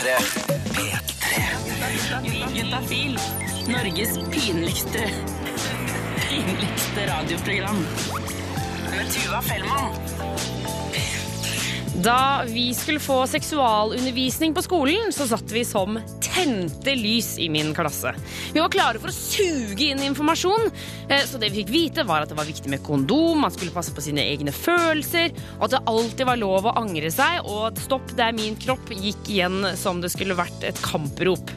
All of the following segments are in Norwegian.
P3. P3. Juntafil. Norges pinligste pinligste radioprogram. Med Tuva Fellmann. Da vi skulle få seksualundervisning på skolen, så satt vi som tente lys i min klasse. Vi var klare for å suge inn informasjon, eh, så det vi fikk vite, var at det var viktig med kondom, man skulle passe på sine egne følelser, og at det alltid var lov å angre seg, og at 'stopp, det er min kropp' gikk igjen som det skulle vært et kamprop.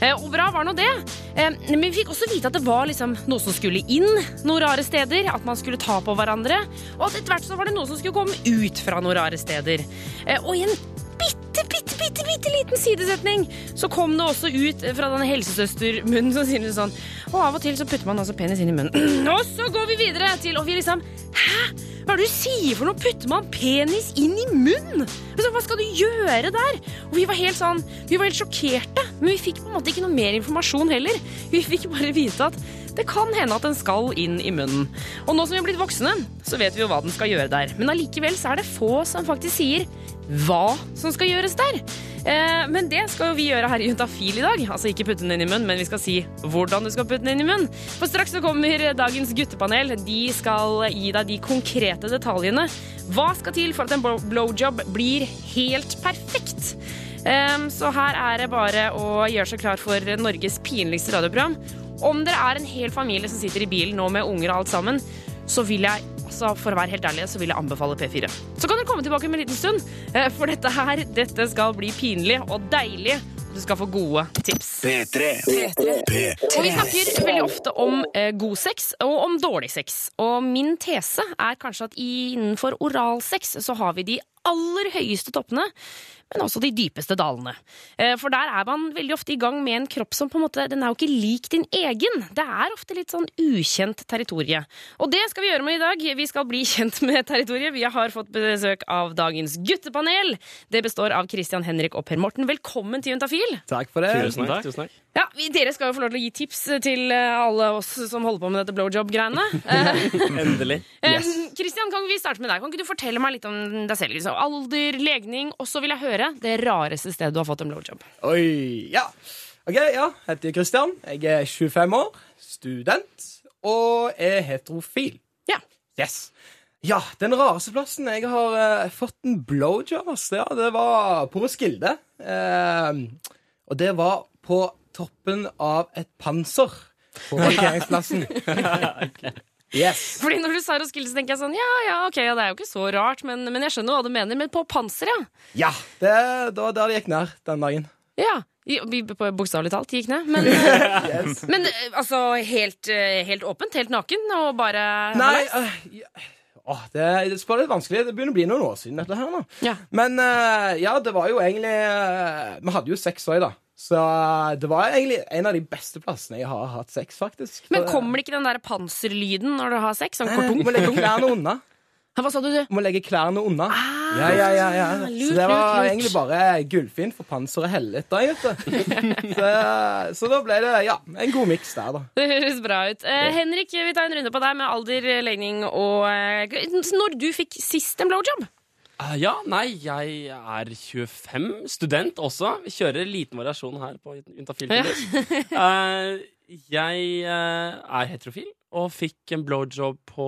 Eh, Og bra var nå det. Eh, Men vi fikk også vite at det var liksom noe som skulle inn noen rare steder, at man skulle ta på hverandre, og at etter hvert så var det noe som skulle komme ut fra noen rare steder. Eh, Og i en bitte, bitte, bitte, bitte liten sidesetning så kom det også ut fra denne helsesøstermunnen som sier sånn Og av og til så putter man altså penis inn i munnen. Og så går vi videre til Og vi liksom Hæ? Hva er det du sier for noe? Putter man penis inn i munnen? Altså, hva skal du gjøre der? Og vi var helt sånn Vi var helt sjokkerte, men vi fikk på en måte ikke noe mer informasjon heller. Vi fikk bare vite at det kan hende at den skal inn i munnen. Og nå som vi har blitt voksne, så vet vi jo hva den skal gjøre der. Men allikevel så er det få som faktisk sier hva som skal gjøres der. Eh, men det skal jo vi gjøre her i Juntafil i dag. Altså ikke putte den inn i munnen, men vi skal si hvordan du skal putte den inn i munnen. For straks så kommer dagens guttepanel. De skal gi deg de konkrete detaljene. Hva skal til for at en blowjob blir helt perfekt? Um, så her er det bare å gjøre seg klar for Norges pinligste radioprogram. Om dere er en hel familie som sitter i bilen nå med unger og alt sammen, så vil jeg altså for å være helt ærlig, så vil jeg anbefale P4. Så kan dere komme tilbake om en liten stund, eh, for dette her dette skal bli pinlig og deilig. Du skal få gode tips. P3. Og vi snakker veldig ofte om eh, god sex og om dårlig sex. Og min tese er kanskje at innenfor oralsex så har vi de aller høyeste toppene, men også de dypeste dalene. Eh, For der er man veldig ofte i gang med en kropp som på en måte, den er jo ikke lik din egen. Det er ofte litt sånn ukjent territorie. Og det skal vi gjøre med i dag. Vi skal bli kjent med territoriet. Vi har fått besøk av dagens guttepanel. Det består av Christian Henrik og Per Morten. Velkommen til Juntafil. Takk for det. Tusen takk. Tusen takk. Ja, vi, Dere skal jo få lov til å gi tips til eh, alle oss som holder på med dette blowjob-greiene. Eh, Endelig. eh, Christian, kan vi starte med deg? Kan ikke du fortelle meg litt om deg selv? Liksom? Alder, legning, og så vil jeg høre det rareste stedet du har fått en blowjob. Oi, ja. Ok, ja. Jeg heter Kristian. Jeg er 25 år, student og er heterofil. Ja. Yes. Ja, den rareste plassen jeg har eh, fått en blowjob, ja, det var på Roskilde. Eh, og det var på toppen av et panser på parkeringsplassen. Yes. Fordi når du sa Roskilde, så tenker jeg sånn Ja, ja, ok, ja, det er jo ikke så rart, men, men jeg skjønner hva du mener. Men på panser, ja. Ja, det, det var der det gikk ned den dagen. Ja, Bokstavelig talt gikk ned. Men, Yes. men eh, altså helt, eh, helt åpent, helt naken, og bare Nei uh. Åh, det, det er litt vanskelig. Det begynner å bli noen år siden dette her nå. Ja. Men uh, ja, det var jo egentlig uh, Vi hadde jo sex òg, da. Så øh, det var egentlig en av de beste plassene jeg har hatt sex, faktisk. Men kommer det ikke den der panserlyden når du har sex? Sånn kortung? Må legge klærne unna. Hva sa du? Du må legge klærne unna. Ah, ja, ja, ja, ja. Så det var egentlig bare Gullfinn for panseret hellet, da, gitt. så, så da ble det ja, en god miks der, da. Det høres bra ut. Eh, Henrik, vi tar en runde på deg med alder, legning og eh, Når du fikk sist en blowjob? Eh, ja, nei, jeg er 25, student også. Vi kjører liten variasjon her på Juntafil. Ja. Eh, jeg eh, er heterofil og fikk en blowjob på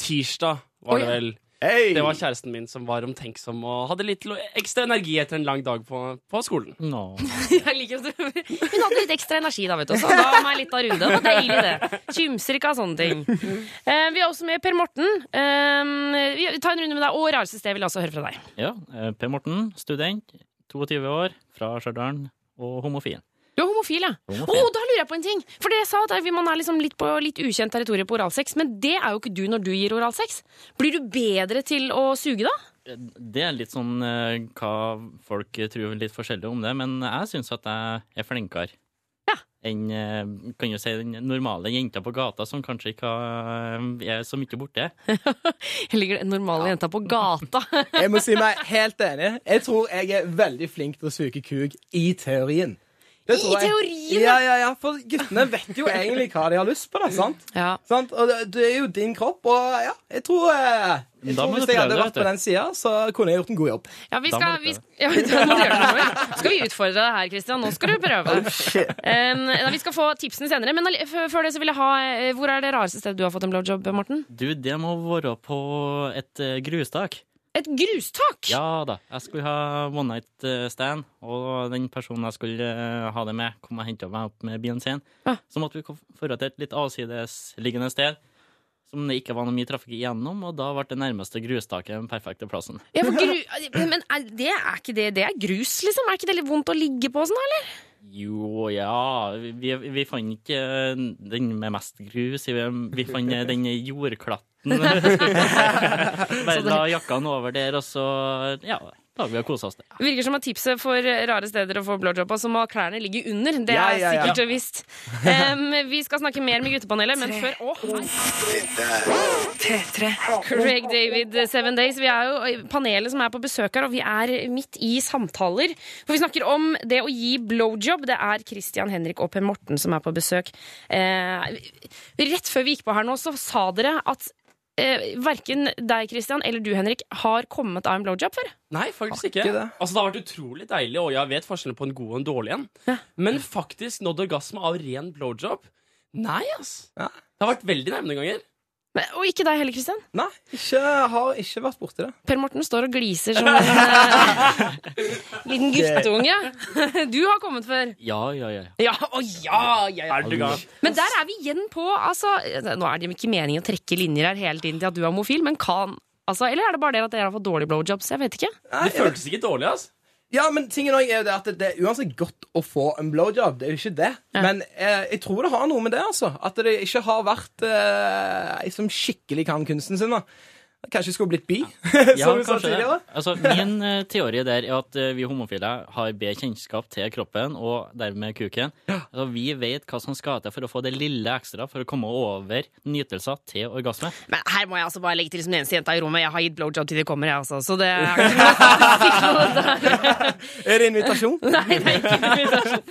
tirsdag, var det vel. Hey. Det var kjæresten min som var omtenksom og hadde litt ekstra energi etter en lang dag på, på skolen. Jeg liker at du Hun hadde litt ekstra energi, da, vet du. Så da ga meg litt av runde. Det var deilig, det. Kymser ikke av sånne ting. Uh, vi har også med Per Morten. Uh, vi tar en runde med deg. Og rareste sted vil jeg også høre fra deg. Ja, eh, Per Morten, student, 22 år, fra Stjørdal og homofil. Du er homofil, ja. Homofil. Oh, da lurer jeg på en ting! For dere sa at man er liksom litt på litt ukjent territorium på oralsex, men det er jo ikke du når du gir oralsex. Blir du bedre til å suge da? Det er litt sånn eh, hva folk tror litt forskjellig om det, men jeg syns at jeg er flinkere. Ja. Enn eh, kan jo si, den normale jenta på gata som kanskje ikke har, er så mye borte. Jeg ligger den normale jenta på gata. Jeg må si meg helt enig. Jeg tror jeg er veldig flink til å suge kuk i teorien. Det I jeg. teorien, Ja, ja, ja, for guttene vet jo egentlig hva de har lyst på, da, sant? Ja. sant? Og det, det er jo din kropp, og ja, jeg tror, eh, jeg Da tror må Hvis du jeg hadde det, vært på vet den sida, så kunne jeg gjort en god jobb. Ja, vi Da må skal, du vi, sk- ja, vi skal, det vi utfordre deg her, Kristian. Nå skal du prøve. Um, vi skal få tipsene senere, men f- før det så vil jeg ha eh, Hvor er det rareste stedet du har fått en blowjob, Morten? Du, det må være på et eh, grustak. Et grustak! Ja da. Jeg skulle ha one night eh, stand, og den personen jeg skulle eh, ha det med, kom og henta meg opp med bilen sin. Ja. Så måtte vi dra til et litt avsidesliggende sted som det ikke var noe mye trafikk igjennom, og da ble det nærmeste grustaket den perfekte plassen. Ja, gru, men er, det er ikke det. Det er grus, liksom. Er ikke det litt vondt å ligge på sånn, eller? Jo, ja Vi, vi fant ikke eh, den med mest grus. Vi, vi fant eh, den jordklatten. Bare la jakkene over der, og så ja, lager vi har kosa oss. Ja. Virker som at tipset for rare steder å få blowjob på, så må klærne ligge under. Det er ja, ja. sikkert og visst. Um, vi skal snakke mer med guttepanelet, men før Å, hei. Craig David, Seven Days. Vi er jo panelet som er på besøk her, og vi er midt i samtaler. For vi snakker om det å gi blowjob. Det er Christian Henrik og Per Morten som er på besøk. Uh, rett før vi gikk på her nå, så sa dere at eh, verken deg, Christian, eller du, Henrik, har kommet av en blowjob før. Nei, faktisk ikke. ikke det. Altså, det har vært utrolig deilig, og jeg vet forskjellen på en god og en dårlig en. Ja. Men faktisk nådd orgasme av ren blowjob? Nei, ass. Ja. Det har vært veldig nærme noen ganger. Men- Og ikke deg heller, Kristian? Nei, ikke, har ikke vært borti det. Per Morten står og gliser som en eh, liten guttunge. Du har kommet før. Ja, ja, ja. Ja, å ja, ja, ja. Er du gal? Men der er vi igjen på altså, Nå er det ikke meningen å trekke linjer her hele tiden til at du er homofil, men kan altså, Eller er det bare det at dere har fått dårlige blowjobs? Jeg vet ikke. Nei, Det føltes ikke dårlig, ass. Ja, men tingen er jo det at det er uansett godt å få en blowjob. Det er jo ikke det. Ja. Men eh, jeg tror det har noe med det, altså. At det ikke har vært eh, som skikkelig kan kunsten sin. da. Kanskje vi skulle blitt bi, Ja, som vi sa tidligere. Altså, min uh, teori der er at uh, vi homofile har bedre kjennskap til kroppen og dermed kuken. Altså, vi vet hva som skal til for å få det lille ekstra for å komme over nytelser til orgasme. Men her må jeg altså bare legge til som den eneste jenta i rommet. Jeg har gitt blowjob til de kommer, jeg, altså. Så det er. Er det invitasjon? Nei, det er ikke invitasjon.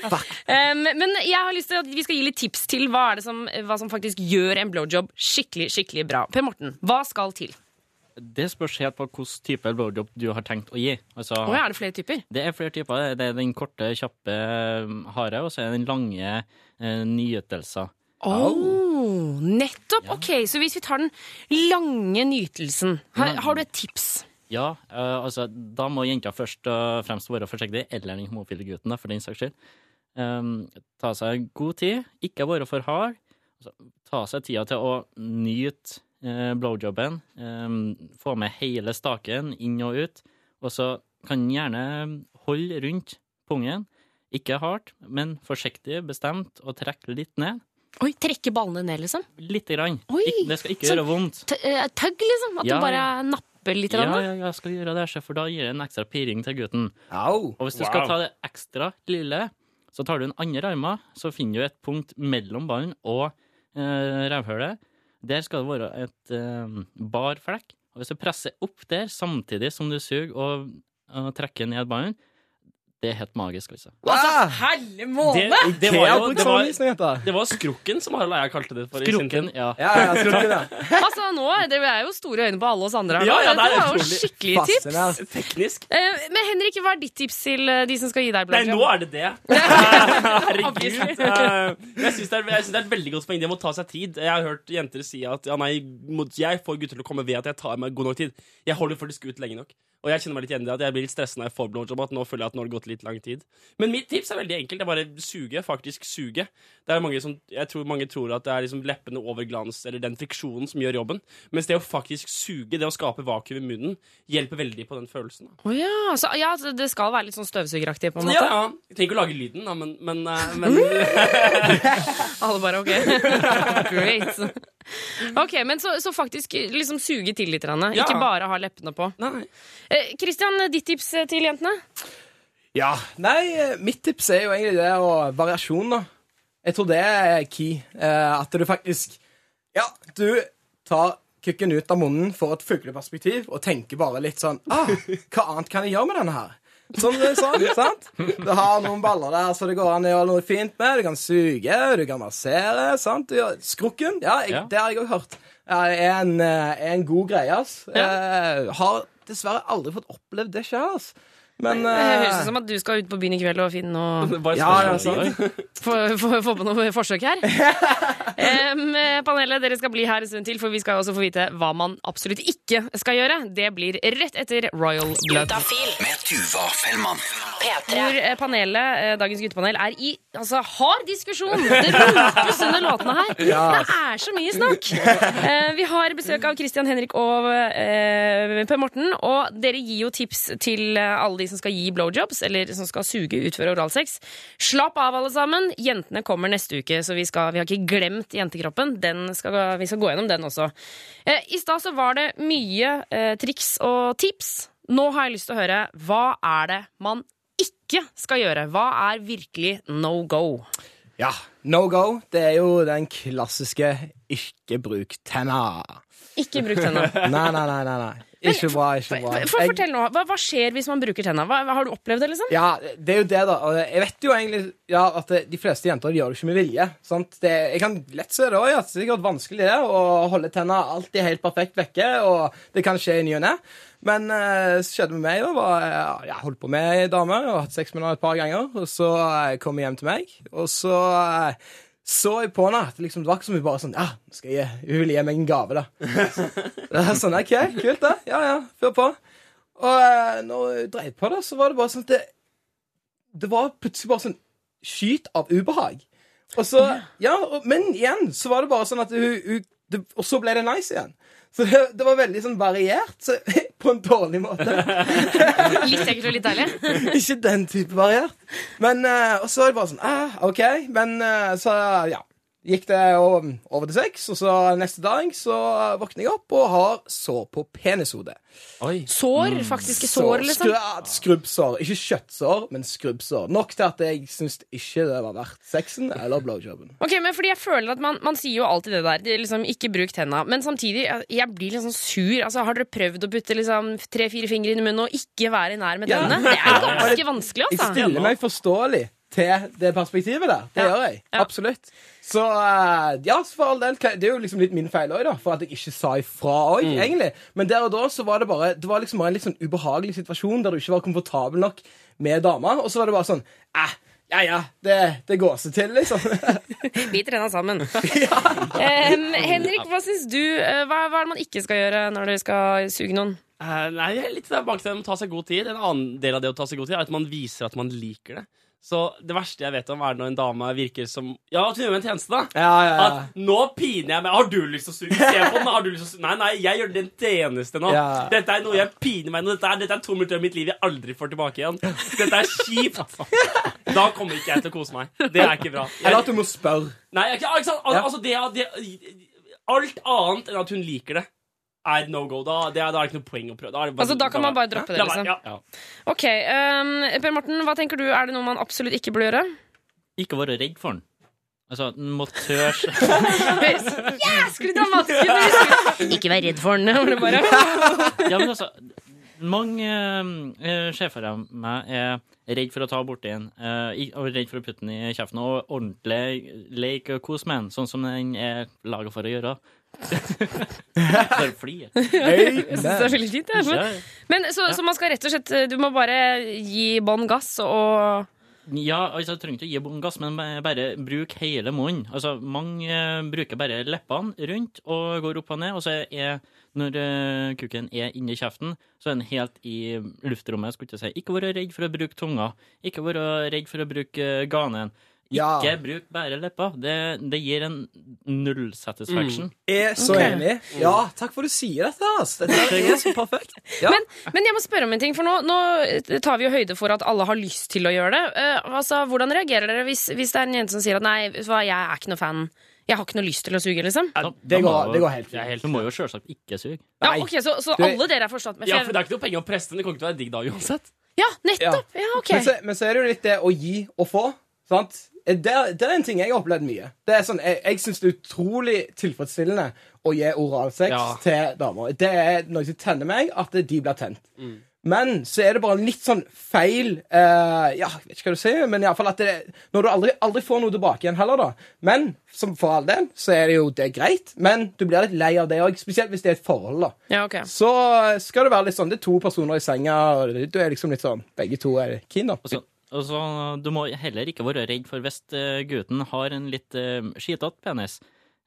Um, men jeg har lyst til at vi skal gi litt tips til hva, er det som, hva som faktisk gjør en blowjob skikkelig skikkelig bra. Per Morten, hva skal til? Det spørs helt på hvilken type blowjob du har tenkt å gi. Altså, oh, ja, er det flere typer? Det er flere typer. Det er den korte, kjappe, eh, harde, og så er det den lange eh, nytelser. Oh, nettopp! Ok, Så hvis vi tar den lange nytelsen, har, har du et tips? Ja, uh, altså, da må jenta først og fremst være forsiktig, eller den homofile gutten, da, for den saks skyld. Um, ta seg god tid, ikke være for hard. Altså, ta seg tida til å nyte eh, blowjobben. Um, få med hele staken inn og ut. Og så kan den gjerne holde rundt pungen. Ikke hardt, men forsiktig, bestemt, og trekke litt ned. Oi, Trekke ballene ned, liksom? Lite grann. Oi, Ik det skal ikke så- gjøre vondt. T eh, Tøgg, liksom? At Ja, du bare napper litt? Ja, ja, ja, jeg skal gjøre det, for da gir det en ekstra pirring til gutten. Au. Og hvis du skal ta det ekstra lille, så tar du den andre armen, så finner du et punkt mellom ballen og eh, rævhølet. Der skal det være et eh, bar flekk. Og hvis du presser opp der samtidig som du suger og, og trekker ned ballen, det er helt magisk, altså. Altså, Ah, helle Det, måne! det, var jo, det, var, det var skrukken, som Harald Eia kalte det for. i sin Skrukken, tid. ja. Ja, ja, skrukken, ja. Altså, nå det er jo store øyne på alle oss andre. her Ja, ja, det er Dette var jo skikkelig tips. Fascinerende. Teknisk. Eh, men Henrik, hva er ditt tips til eh, de som skal gi deg Nei, nå er det det. Herregud. Eh, Jeg syns det, det er et veldig godt poeng. Det må ta seg tid. Jeg har hørt jenter si at ja, nei, jeg får gutter til å komme ved at jeg tar meg god nok tid. Jeg holder faktisk ut lenge nok. Og jeg kjenner meg litt igjen i det at jeg blir litt stressa når jeg får blowjob. At nå føler jeg at nå har det gått litt lang tid. Men mitt tips er veldig enkelt. Det er bare suge. Faktisk suge. Det er mange som, jeg tror mange tror at det er liksom leppene over glans, eller den friksjonen som gjør jobben. Mens det å faktisk suge, det å skape vakuum i munnen, hjelper veldig på den følelsen. Å ja, så, ja, det skal være litt sånn støvsugeraktig, på en måte? ja. Jeg trenger ikke å lage lyden, da, men, men, eh, men Alle bare ok. Great. Ok, men så, så faktisk liksom suge til litt, Ranne. Ja. ikke bare ha leppene på. Nei. Eh, Christian, ditt tips eh, til jentene? Ja, nei, eh, mitt tips er jo egentlig det, og variasjon, da. Jeg tror det er key. Eh, at du faktisk Ja, du tar kukken ut av munnen for et fugleperspektiv og tenker bare litt sånn ah, Hva annet kan jeg gjøre med denne her? Som du sa, sant? Du har noen baller der så det går an å gjøre noe fint med. Du kan suge, du kan massere. sant? Skrukken, ja, jeg, Ja. det har jeg òg hørt. Det er en, eh, en god greie, ass. Eh, har dessverre aldri fått opplevd det sjøl, ass. Men Det høres eh, ut som at du skal ut på byen i kveld og finne noe Ja, ja, få, på noe forsøk her. um, panelet, dere skal bli her en stund til, for vi skal også få vite hva man absolutt ikke skal gjøre. Det blir rett etter Royal Blood. Med Tuva Fellmann. Hvor eh, panelet, eh, dagens guttepanel, er i altså, hard diskusjon. Det rotes under låtene her. Det er så mye snakk. Uh, vi har besøk av Christian Henrik og uh, Per Morten. Og dere gir jo tips til eh, alle de som skal gi blowjobs, eller som skal suge, utføre oralsex. Slapp av, alle sammen. Jentene kommer neste uke, så vi, skal, vi har ikke glemt jentekroppen. Den skal, vi skal gå gjennom den også. Eh, I stad så var det mye eh, triks og tips. Nå har jeg lyst til å høre hva er det man ikke skal gjøre? Hva er virkelig no go? ja, no go. Det er jo den klassiske ikke bruk tenna. Ikke bruk tenna. Nei, nei, nei. nei, nei. Ikke bra, ikke bra. For, for fortell nå, hva, hva skjer hvis man bruker tenna? Hva, har du opplevd det, liksom? Ja, det er jo det, da. Jeg vet jo egentlig ja, at de fleste jenter gjør det ikke med vilje. Sant? Det, jeg kan lett se det òg, at det er sikkert vanskelig det, å holde tenna alltid helt perfekt vekke. Og det kan skje i ny og ne. Men eh, det som skjedde med meg, da, var eh, Jeg holdt på med ei dame og hatt sex med henne et par ganger. Og så uh, kom hun hjem til meg, og så eh, så jeg på henne at liksom, det var ikke som hun bare sånn Ja, skal jeg, hun vil gi meg en gave, da. Det er sånn, OK, kult, det. Ja, ja, fyr på. Og eh, når hun dreide på det, så var det bare sånn at det, det var plutselig bare sånn skyt av ubehag. Og så, ja, og, Men igjen så var det bare sånn at hun, hun det, Og så ble det nice igjen. Så det, det var veldig sånn variert, så, på en dårlig måte. Litt ekkelt og litt deilig? Ikke den type variert. Men eh, Og så er det bare sånn ah, OK. Men eh, så, ja. Gikk det over, til sex, og så neste dag så våkner jeg opp og har sår på penishodet. Sår? Sår? Faktiske sår, liksom? skru- Skrubbsår. Ikke kjøttsår, men skrubbsår. Nok til at jeg syns ikke det var verdt sexen eller blowjoben. Ok, men fordi jeg føler at Man, man sier jo alltid det der. Det er liksom, ikke bruk tenna. Men samtidig, jeg, blir sånn sur. Altså, Har dere prøvd å putte liksom tre-fire fingre inn i munnen og ikke være nær med Ja. tennene? Det er ganske vanskelig, altså. Jeg stiller meg forståelig til det perspektivet der. Det Ja. gjør jeg. Ja. Absolutt. Så eh, ja, for all del. Det er jo liksom litt min feil òg, da. For at jeg ikke sa ifra òg, Mm. egentlig. Men der og da så var det bare Det var liksom bare en litt sånn ubehagelig situasjon der du ikke var komfortabel nok med dama. Og så var det bare sånn eh, ja ja, det, det går seg til, liksom. Biter trener sammen. um, Henrik, hva syns du? eh, Hva, hva er det man ikke skal gjøre når dere skal suge noen? Uh, nei, litt tilbake til det med å ta seg god tid. En annen del av det å ta seg god tid er at man viser at man liker det. Så det verste jeg vet om, er når en dame virker som Ja, at hun gjør meg en tjeneste, da. ja, ja, ja. At nå piner jeg meg. Har du lyst til å suge? Se på den. Har du lyst til å suge? Nei, nei, jeg gjør det en tjeneste nå. Dette er noe jeg piner meg nå. Dette er, dette er to minutter av mitt liv jeg aldri får tilbake igjen. Dette er kjipt. Da kommer ikke jeg til å kose meg. Det er ikke bra. Eller at du må spørre. nei, ikke, ikke sant? Al Altså, det, det, alt annet enn at hun liker det, er no go. Da, det er, da er det ikke noe poeng å prøve. Da, er det bare, Altså, Da kan man bare droppe det, liksom. ja. Ok, Um, Per Morten, hva tenker du? Er det noe man absolutt ikke burde gjøre? Ikke være redd for den. Altså, den må tørre Jæsklig dramatisk! Ikke vær redd for den. bare. Ja, men altså Mange uh, sjefer av meg er redd for å ta borti den, uh, og redd for å putte den i kjeften, og ordentlig leke og kose med den, sånn som den er laga for å gjøre. For å fly. Jeg syns det er veldig fint. jeg. Ja. Men så, så man skal rett og slett Du må bare gi bånn gass og Ja, altså, du trenger ikke å gi bånn gass, men bare bruk hele munnen. Altså, mange eh, bruker bare leppene rundt og går opp og ned, og så er når eh, kuken er inni kjeften, så er den helt i luftrommet. Skulle ikke si. Ikke være redd for å bruke tunga. Ikke være redd for å bruke eh, ganen. Ja. Ikke bruk bare leppa. Det, det gir en null satisfaction. Er så okay. enig. Ja, takk for at du sier dette. Altså. Dette er så perfekt. Ja. Men, men jeg må spørre om en ting, for nå, nå tar vi jo høyde for at alle har lyst til å gjøre det. Uh, altså, Hvordan reagerer dere hvis, hvis det er en jente som sier at nei, hva, jeg er ikke noe fan, jeg har ikke noe lyst til å suge, liksom? Ja, det går- det går helt fint. Du må jo selvsagt ikke suge. Ja, ok, Så, så Du- alle dere er forstått? med Ja, for for det er ikke noe penger å presse den. Det kommer ikke til å være digg dag uansett. ja nettopp! Ja, ok. Men, så, men så er det jo litt det å gi og få. Sant? Det, er- det er en ting jeg har opplevd mye. Det er sånn, Jeg, jeg syns det er utrolig tilfredsstillende å gi oralsex Ja. til damer. Det er noe som tenner meg, at de blir tent. Men så er det bare litt sånn feil eh, Ja, jeg vet ikke hva du sier, men iallfall at det, når du aldri, aldri får noe tilbake igjen heller, da. Men som for all del, så er det jo det er greit. Men du blir litt lei av det òg, spesielt hvis det er et forhold, da. Ja, okay. Så skal det være litt sånn Det er to personer i senga, og du er liksom litt sånn Begge to er keen, da. Og så, og så, du må heller ikke være redd for hvis eh, gutten har en litt uh, skitete penis.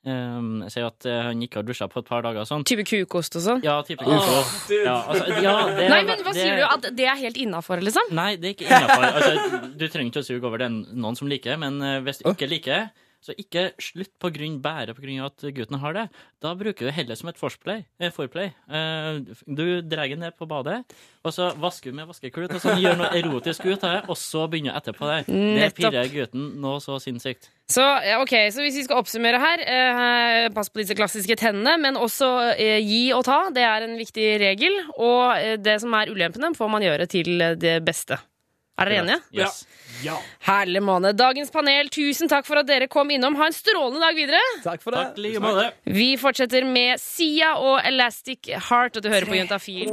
Um, Si at eh, han ikke har dusja på et par dager og sånn. Type kukost og sånn? Ja, type kuko. Ja, altså, ja, det, Nei, men hva det- sier du? At det er helt innafor, liksom? Nei, det er ikke innafor. Altså, du trenger ikke å suge over den noen som liker, men hvis du ikke liker, så ikke slutt på grunn, bare av at gutten har det. Da bruker du heller som et forplay. Eh. Eh, du drar ned på badet, og så vasker du med vaskeklut, og så gjør noe erotisk ut av det, og så begynner du etterpå der. Det pirrer gutten noe så sinnssykt. Så, ok, så hvis vi skal oppsummere her eh, Pass på disse klassiske tennene, men også eh, gi og ta. Det er en viktig regel. Og eh, det som er ulempene, får man gjøre til det beste. Er dere enige? Yes. Herlig måne. Dagens panel, tusen takk for at dere kom innom. Ha en strålende dag videre. Takk for det. Takk like måte. Vi fortsetter med Sia og Elastic Heart, og du hører på Juntafil.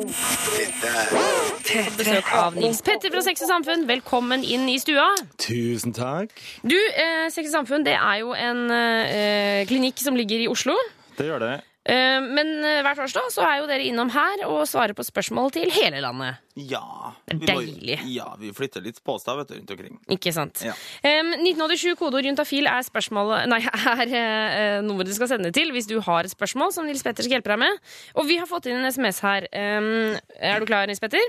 Besøk av Nils Petter fra Sex og Samfunn. Velkommen inn i stua. Tusen takk. Du, eh, Sex og Samfunn det er jo en eh, klinikk som ligger i Oslo. Det gjør det. Eh, men eh, hver torsdag så er jo dere innom her og svarer på spørsmål til hele landet. Ja. Det er vi må- deilig. Ja, vi flytter litt på vet du, rundt omkring. Ikke sant? Ja. Um, 1987 kodeord juntafil er spørsmålet Nei, er uh, nummeret du skal sende til hvis du har et spørsmål som Nils Petter skal hjelpe deg med. Og vi har fått inn en SMS her. Um, er du klar, Nils Petter?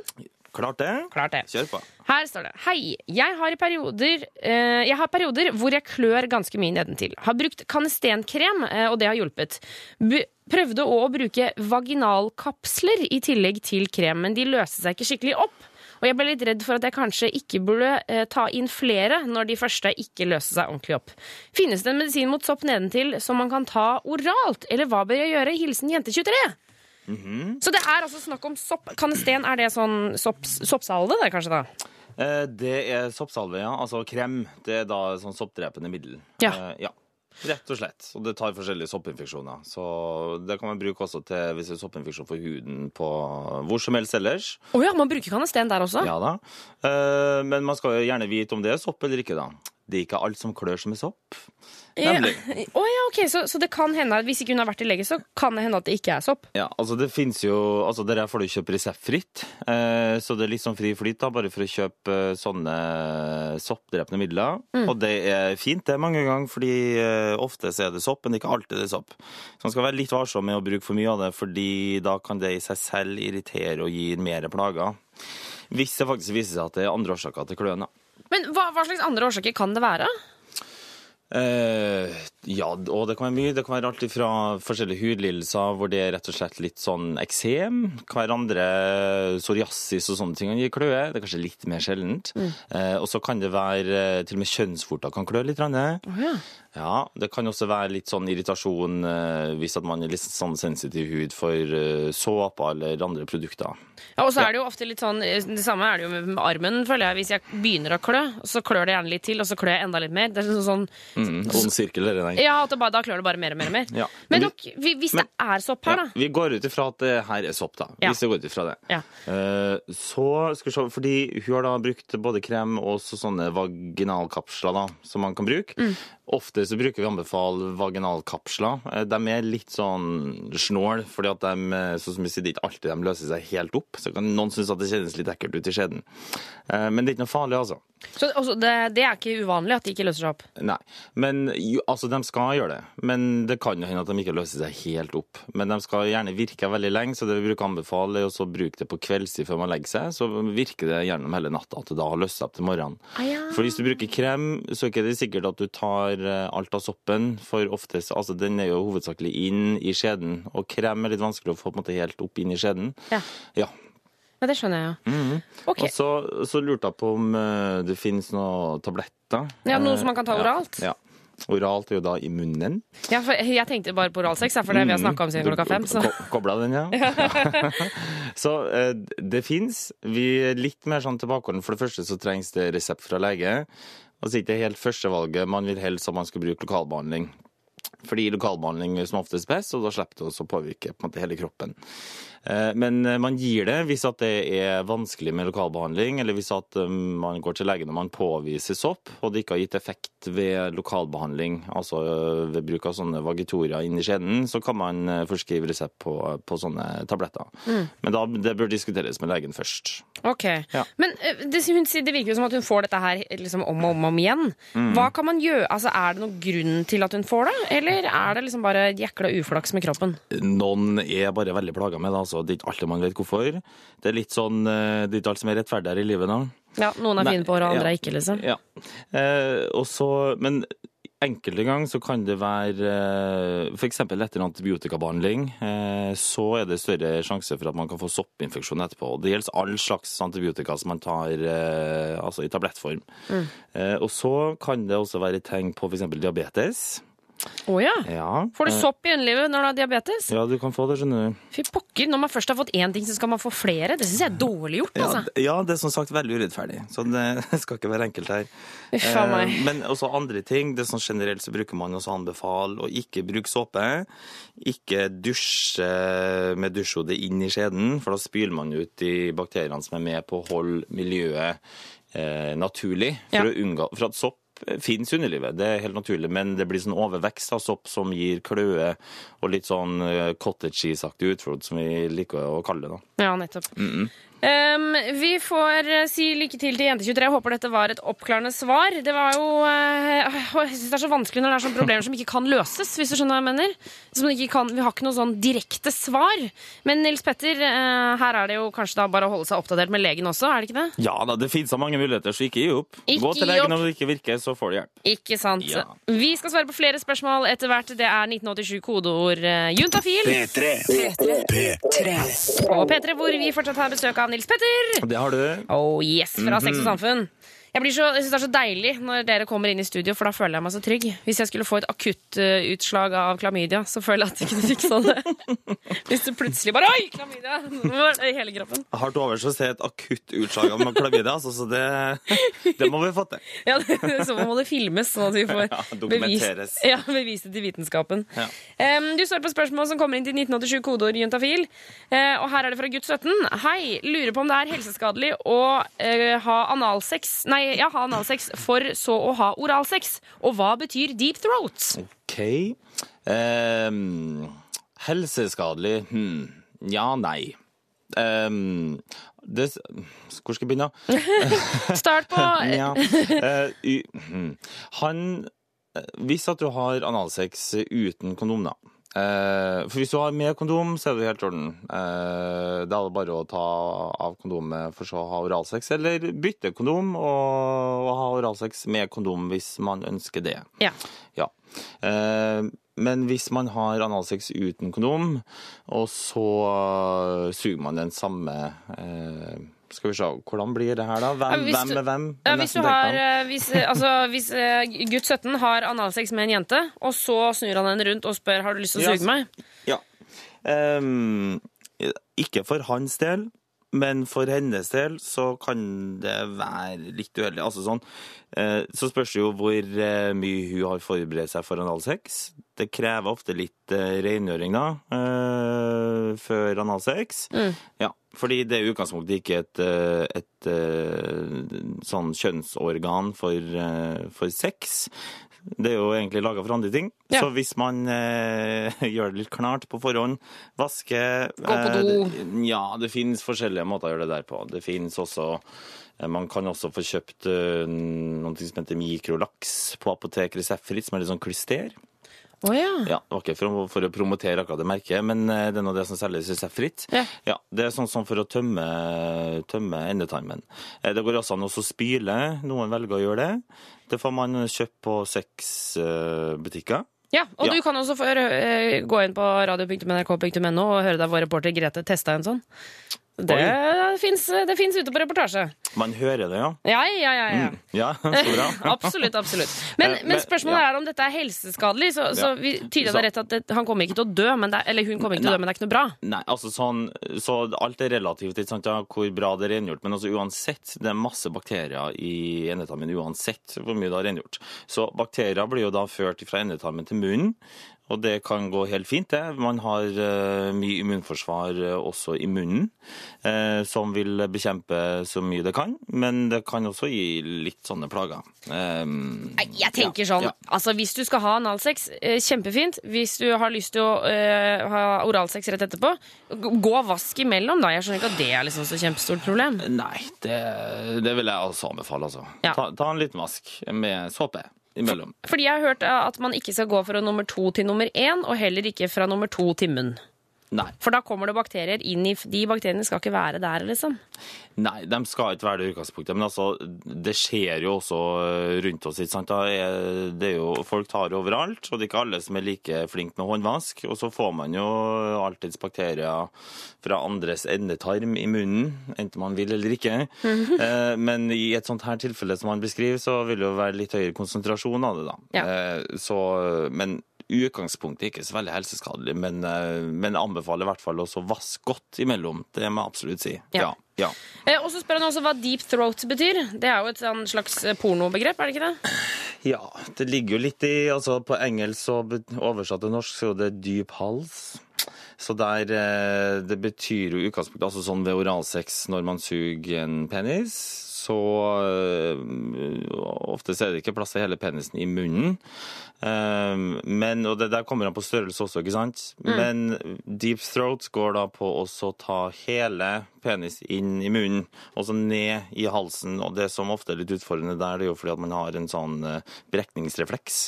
Klart det. Klart det. Kjør på. Her står det Hei, jeg har, i perioder, eh, jeg har perioder hvor jeg klør ganske mye nedentil. Har brukt kanestenkrem, eh, og det har hjulpet. Bu prøvde å bruke vaginalkapsler i tillegg til krem, men de løste seg ikke skikkelig opp. Og jeg ble litt redd for at jeg kanskje ikke burde eh, ta inn flere når de første ikke løste seg ordentlig opp. Finnes det en medisin mot sopp nedentil som man kan ta oralt, eller hva bør jeg gjøre? Hilsen jente23. Så det er altså snakk om sopp. Kanesten, er det sånn sopp, soppsalve, det kanskje, da? Eh, det er soppsalve, ja. Altså krem. Det er da sånn soppdrepende middel. Ja. Eh, ja. Rett og slett. Og det tar forskjellige soppinfeksjoner. Så det kan man bruke også til hvis det er soppinfeksjon for huden på hvor som helst ellers. Å ja, man bruker kanesten der også? Ja da. Eh, men man skal jo gjerne vite om det er sopp eller ikke, da. Det er ikke alt som klør som er sopp. Nemlig. Ja. Oh, ja, ok, så, så det kan hende, at hvis ikke hun har vært i lege, så kan det hende at det ikke er sopp? Ja, altså det finnes jo Altså der får du kjøpe reseptfritt, eh, så det er litt sånn fri flyt da, bare for å kjøpe eh, sånne soppdrepende midler. Og det er fint det mange ganger, fordi eh, ofte så er det sopp, men ikke alltid det er sopp. Så man skal være litt varsom med å bruke for mye av det, fordi da kan det i seg selv irritere og gi mer plager. Hvis det faktisk viser seg at det er andre årsaker til kløen. da. Men hva, hva slags andre årsaker kan det være? Eh, ja, og det kan være mye. Det kan være alt fra forskjellige hudlidelser hvor det er rett og slett litt sånn eksem. Det kan være andre psoriasis og sånne ting kan gi kløe. Det er kanskje litt mer sjeldent. Eh, og så kan det være eh, til og med kjønnsvorter kan klø litt. Oh, Ja, Det kan også være litt sånn irritasjon uh, hvis at man er litt sånn sensitiv hud for eh, såper eller andre produkter. Ja, og så er det jo ofte litt sånn Det samme er det jo med armen, føler jeg. Hvis jeg begynner å klø, så klør det gjerne litt til, og så klør jeg enda litt mer. Det er sånn, sånn Mm, ond sirkel, eller nei. Ja, at det bare, da klør det bare mer og mer og mer. Ja. Men Men nok, vi- hvis men- det er sopp her, Ja, vi går ut ifra at det her er sopp, da. Ja. Hvis vi går ut ifra det. Ja. Eh, Så skal vi se, fordi hun har da brukt både krem og sånne vaginalkapsler da, som man kan bruke. Mm. Ofte så bruker vi anbefale vaginalkapsler. Eh, De er litt sånn snål, fordi at de, eh, sånn som vi sier, det er ikke alltid de løser seg helt opp. Så kan noen synes at det kjennes litt ekkelt ut i skjeden. Eh, Men det er ikke noe farlig, altså. Så altså, det, det er ikke uvanlig at de ikke løser seg opp? Nei, men jo, altså de skal gjøre det. Men det kan jo hende at de ikke løser seg helt opp. Men de skal gjerne virke veldig lenge, så det vi bruker å anbefale er å bruke det på kveldstid før man legger seg. Så virker det gjennom hele natta at det da har løst seg opp til morgenen. Ah, ja. For hvis du bruker krem, så er det ikke sikkert at du tar eh, alt av soppen. For oftest, altså den er jo hovedsakelig inn i skjeden. Og krem er litt vanskelig å få på en måte helt opp inn i skjeden. Ja. Ja. Ja, det skjønner jeg jo. Okay. Og så, så lurte jeg på om eh, det finnes noen tabletter. Ja, noe Eh, som man kan ta oralt? Ja. Oralt er jo da i munnen. Ja, for jeg tenkte bare på oralsex, ja, for det vi har snakka om siden klokka fem. Så. Kobla den, ja. så eh, det fins. Vi er litt mer sånn tilbakeholden. For det første så trengs det resept fra lege. Og så er ikke helt førstevalget. Man vil helst at man skal bruke lokalbehandling. Fordi lokalbehandling er som oftest best, og da slipper det også å påvirke på måte hele kroppen. Eh, Men eh, man gir det hvis at det er vanskelig med lokalbehandling, eller hvis at eh, man går til legen og man påviser sopp, og det ikke har gitt effekt ved lokalbehandling, altså ved bruk av sånne vagitoria inn i skjeden, så kan man forskrive resept på, på sånne tabletter. Men da, det bør diskuteres med legen først. Ok. Ja. Men det, hun, det virker jo som at hun får dette her liksom om og om, om igjen. Mm. Hva kan man gjøre? Altså, Er det noen grunn til at hun får det, eller er det liksom bare jækla uflaks med kroppen? Noen er bare veldig plaga med det, altså. Det er ikke alltid man vet hvorfor. Det er litt sånn, eh, det er ikke alt som er rettferdig her i livet nå. Ja, Noen er fine på det, andre ja. er ikke, liksom. Ja. Eh, også, men enkelte ganger så kan det være eh, f.eks. etter antibiotikabehandling, eh, så er det større sjanse for at man kan få soppinfeksjon etterpå. Det gjelder all slags antibiotika som man tar altså i tablettform. Eh, og så kan det også være tegn på f.eks. diabetes. Å ja. Ja. Får du Eh, sopp i underlivet når du har diabetes? Ja, du kan få det, skjønner du. Fy pokker, når man først har fått én ting, så skal man få flere. Det syns jeg er dårlig gjort, altså. Ja, ja, det er som sagt veldig urettferdig. Så det skal ikke være enkelt her. Uff a meg. Eh, Men også andre ting. Det er sånn Generelt så bruker man også anbefale å ikke bruke såpe. Ikke dusje med dusjhodet inn i skjeden, for da spyler man ut de bakteriene som er med på å holde miljøet eh, naturlig. For Ja. unngå For at sopp finnes underlivet, det er helt naturlig, men det blir sånn overvekst av sopp som gir kløe og litt sånn eh, cottage cheese-aktig utflod, som vi liker å kalle det. da. Ja, nettopp. Um, vi får eh, si lykke til til Jente23. Jeg håper dette var et oppklarende svar. Det var jo uh, Jeg syns det er så vanskelig når det er sånne problemer som ikke kan løses, hvis du skjønner hva jeg mener. Som ikke kan, vi har ikke noe sånn direkte svar. Men Nils Petter, uh, her er det jo kanskje da bare å holde seg oppdatert med legen også, er det ikke det? Ja da, det finnes så mange muligheter, så ikke gi opp. Ikke Gå til legen når det ikke virker, så får du hjelp. Ikke sant? Ja. Vi skal svare på flere spørsmål etter hvert. Det er 1987 kodeord uh, juntafil. Og P3, hvor vi fortsatt har besøk av Nils Petter. Det har du. Oh yes, fra Sex og Mhm. Samfunn. Jeg, blir så, jeg synes Det er så deilig når dere kommer inn i studio, for da føler jeg meg så trygg. Hvis jeg skulle få et akuttutslag av klamydia, så føler jeg at jeg kunne fiksa det. Hvis du plutselig bare Oi, klamydia! I hele kroppen. Hardt over så ser jeg et akutt utslag av klamydia, altså, så det, det må vi få til. Ja, det- Så må det filmes, sånn at vi får Ja, bevist, dokumenteres. ja, bevist det til vitenskapen. Ja. Um, du står på spørsmål som kommer inn til 1987 kodeord juntafil. uh, og her er det fra gutt 17. Hei, lurer på om det er helseskadelig å uh, ha analsex Nei, ja, ha analsex for så å ha oralsex. Og hva betyr deep throat? OK. um, helseskadelig? Hm. Ja, nei. Um, det, hvor skal jeg begynne? Start på Ja. uh, y. Han eh, Hvis at du har analsex uten kondom, da. Eh, for hvis du har med kondom, så er det helt i orden. Eh, da er det bare å ta av kondomet for så å ha oralsex, eller bytte kondom og, ha oralsex med kondom hvis man ønsker det. Ja. Ja. Eh, men hvis man har analsex uten kondom, og så suger man den samme eh, Skal vi se, hvordan blir det her, da? Hvem, Ja, hvem med hvem? Ja, hvis, du har, eh, hvis, eh, altså, hvis eh, gutt 17 har analsex med en jente, og så snur han henne rundt og spør har du lyst til å suge meg, Ja. Um, ikke for hans del, men for hennes del så kan det være litt uheldig. Altså sånn, eh, så spørs det jo hvor eh, mye hun har forberedt seg for analsex. Det krever ofte litt eh, rengjøring da, før analsex. Ja, fordi det er i utgangspunktet ikke et, et sånn kjønnsorgan for, for sex. Det er jo egentlig laga for andre ting. Ja. Så hvis man eh, gjør det litt klart på forhånd, vaske Gå på eh, do. Eh, Ja, det finnes forskjellige måter å gjøre det der på. Det finnes også eh, Man kan også få kjøpt uh, noe som heter mikrolaks på apoteket reseptfritt, som er litt sånn klyster. Å ja. Ja, det var ikke for, for å promotere akkurat det merket, men eh, det er av det som selges reseptfritt. Ja. det er sånn som for å tømme, tømme endetarmen. Eh, Det går også an å spyle. Noen velger å gjøre det. Det får man kjøpt på seks butikker. Ja, og Ja. du kan også eh, gå inn på radio.nrk.no og høre deg vår reporter Grete testa en sånn. Det fins ute på reportasje. Man hører det, ja. Ja, ja, ja. ja. Ja, så bra. Absolutt. absolutt Men, Eh, men men- spørsmålet ja. er om dette er helseskadelig. Så, så vi tyder det rett at det, han kommer ikke til å dø, men det, er- eller hun kommer ikke til å dø, men det er ikke noe bra. Nei, altså sånn, så alt er relativt, ikke sant, ja, hvor bra det er rengjort. Men altså uansett, det er masse bakterier i endetarmen uansett hvor mye det har rengjort. Så bakterier blir jo da ført fra endetarmen til munnen. Og det kan gå helt fint, det. Man har eh, mye immunforsvar eh, også i munnen, eh, som vil bekjempe så mye det kan. Men det kan også gi litt sånne plager. Jeg tenker ja, sånn, ja. altså Hvis du skal ha analsex, kjempefint. Hvis du har lyst til å ha oralsex rett etterpå, gå vask imellom, da. Jeg skjønner ikke at det er liksom så kjempestort problem. Nei, det, det vil jeg også anbefale, altså. Ja. Ta, ta en liten vask med såpe imellom. Fordi jeg har hørt at man ikke skal gå fra nummer to til nummer én, og heller ikke fra nummer to til munn. Nei. For da kommer det bakterier inn i De bakteriene skal ikke være der, liksom. Nei, de skal ikke være det i utgangspunktet. Men altså, det skjer jo også eh, rundt oss. ikke sant? Er, det jo, folk tar overalt, og det er ikke alle som er like flinke med håndvask. Og så får man jo alltids bakterier fra andres endetarm i munnen, enten man vil eller ikke. Eh, Men i et sånt her tilfelle som han beskriver, så vil det jo være litt høyere konsentrasjon av det, da. Ja. Eh, Så, men utgangspunktet ikke så veldig helseskadelig, men, eh, men anbefaler i hvert fall å vaske godt imellom. Det må jeg absolutt si. Ja. ja. ja. Eh, og så spør han også hva deep throat betyr. Det er jo et sånn slags eh, pornobegrep, er det ikke det? Ja, det ligger jo litt i altså På engelsk og oversatt til norsk så er det dyp hals. Så der Det betyr jo utgangspunktet altså sånn ved oralsex når man suger en penis, så eh, ofte er det ikke plass til hele penisen i munnen. Eh, men, og det der kommer an på størrelse også, ikke sant? Men deep throat går da på også å ta hele penis inn i munnen, og så ned i halsen. Og det som ofte er litt utfordrende der, det er jo fordi at man har en sånn eh, brekningsrefleks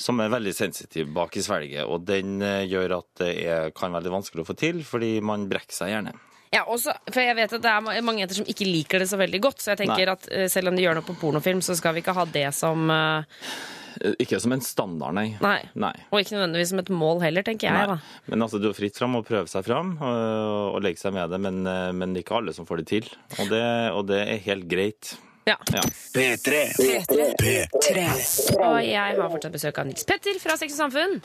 som er veldig sensitiv bak i svelget, og den gjør at det er, kan være litt vanskelig å få til, fordi man brekker seg gjerne. Ja, også, for jeg vet at det er mange jenter som ikke liker det så veldig godt, så jeg tenker Nei. at eh, selv om de gjør noe på pornofilm, så skal vi ikke ha det som Eh, Ikke som en standard, nei. Nei. Nei. Og ikke nødvendigvis som et mål heller, tenker jeg, Nei. da. Men altså, du har fritt fram å prøve seg fram og, og legge seg med det, men, men det er ikke alle som får det til. Og det, og det er helt greit. Ja. Ja. P3. P3. Og jeg har fortsatt besøk av Nils Petter fra Sex og Samfunn.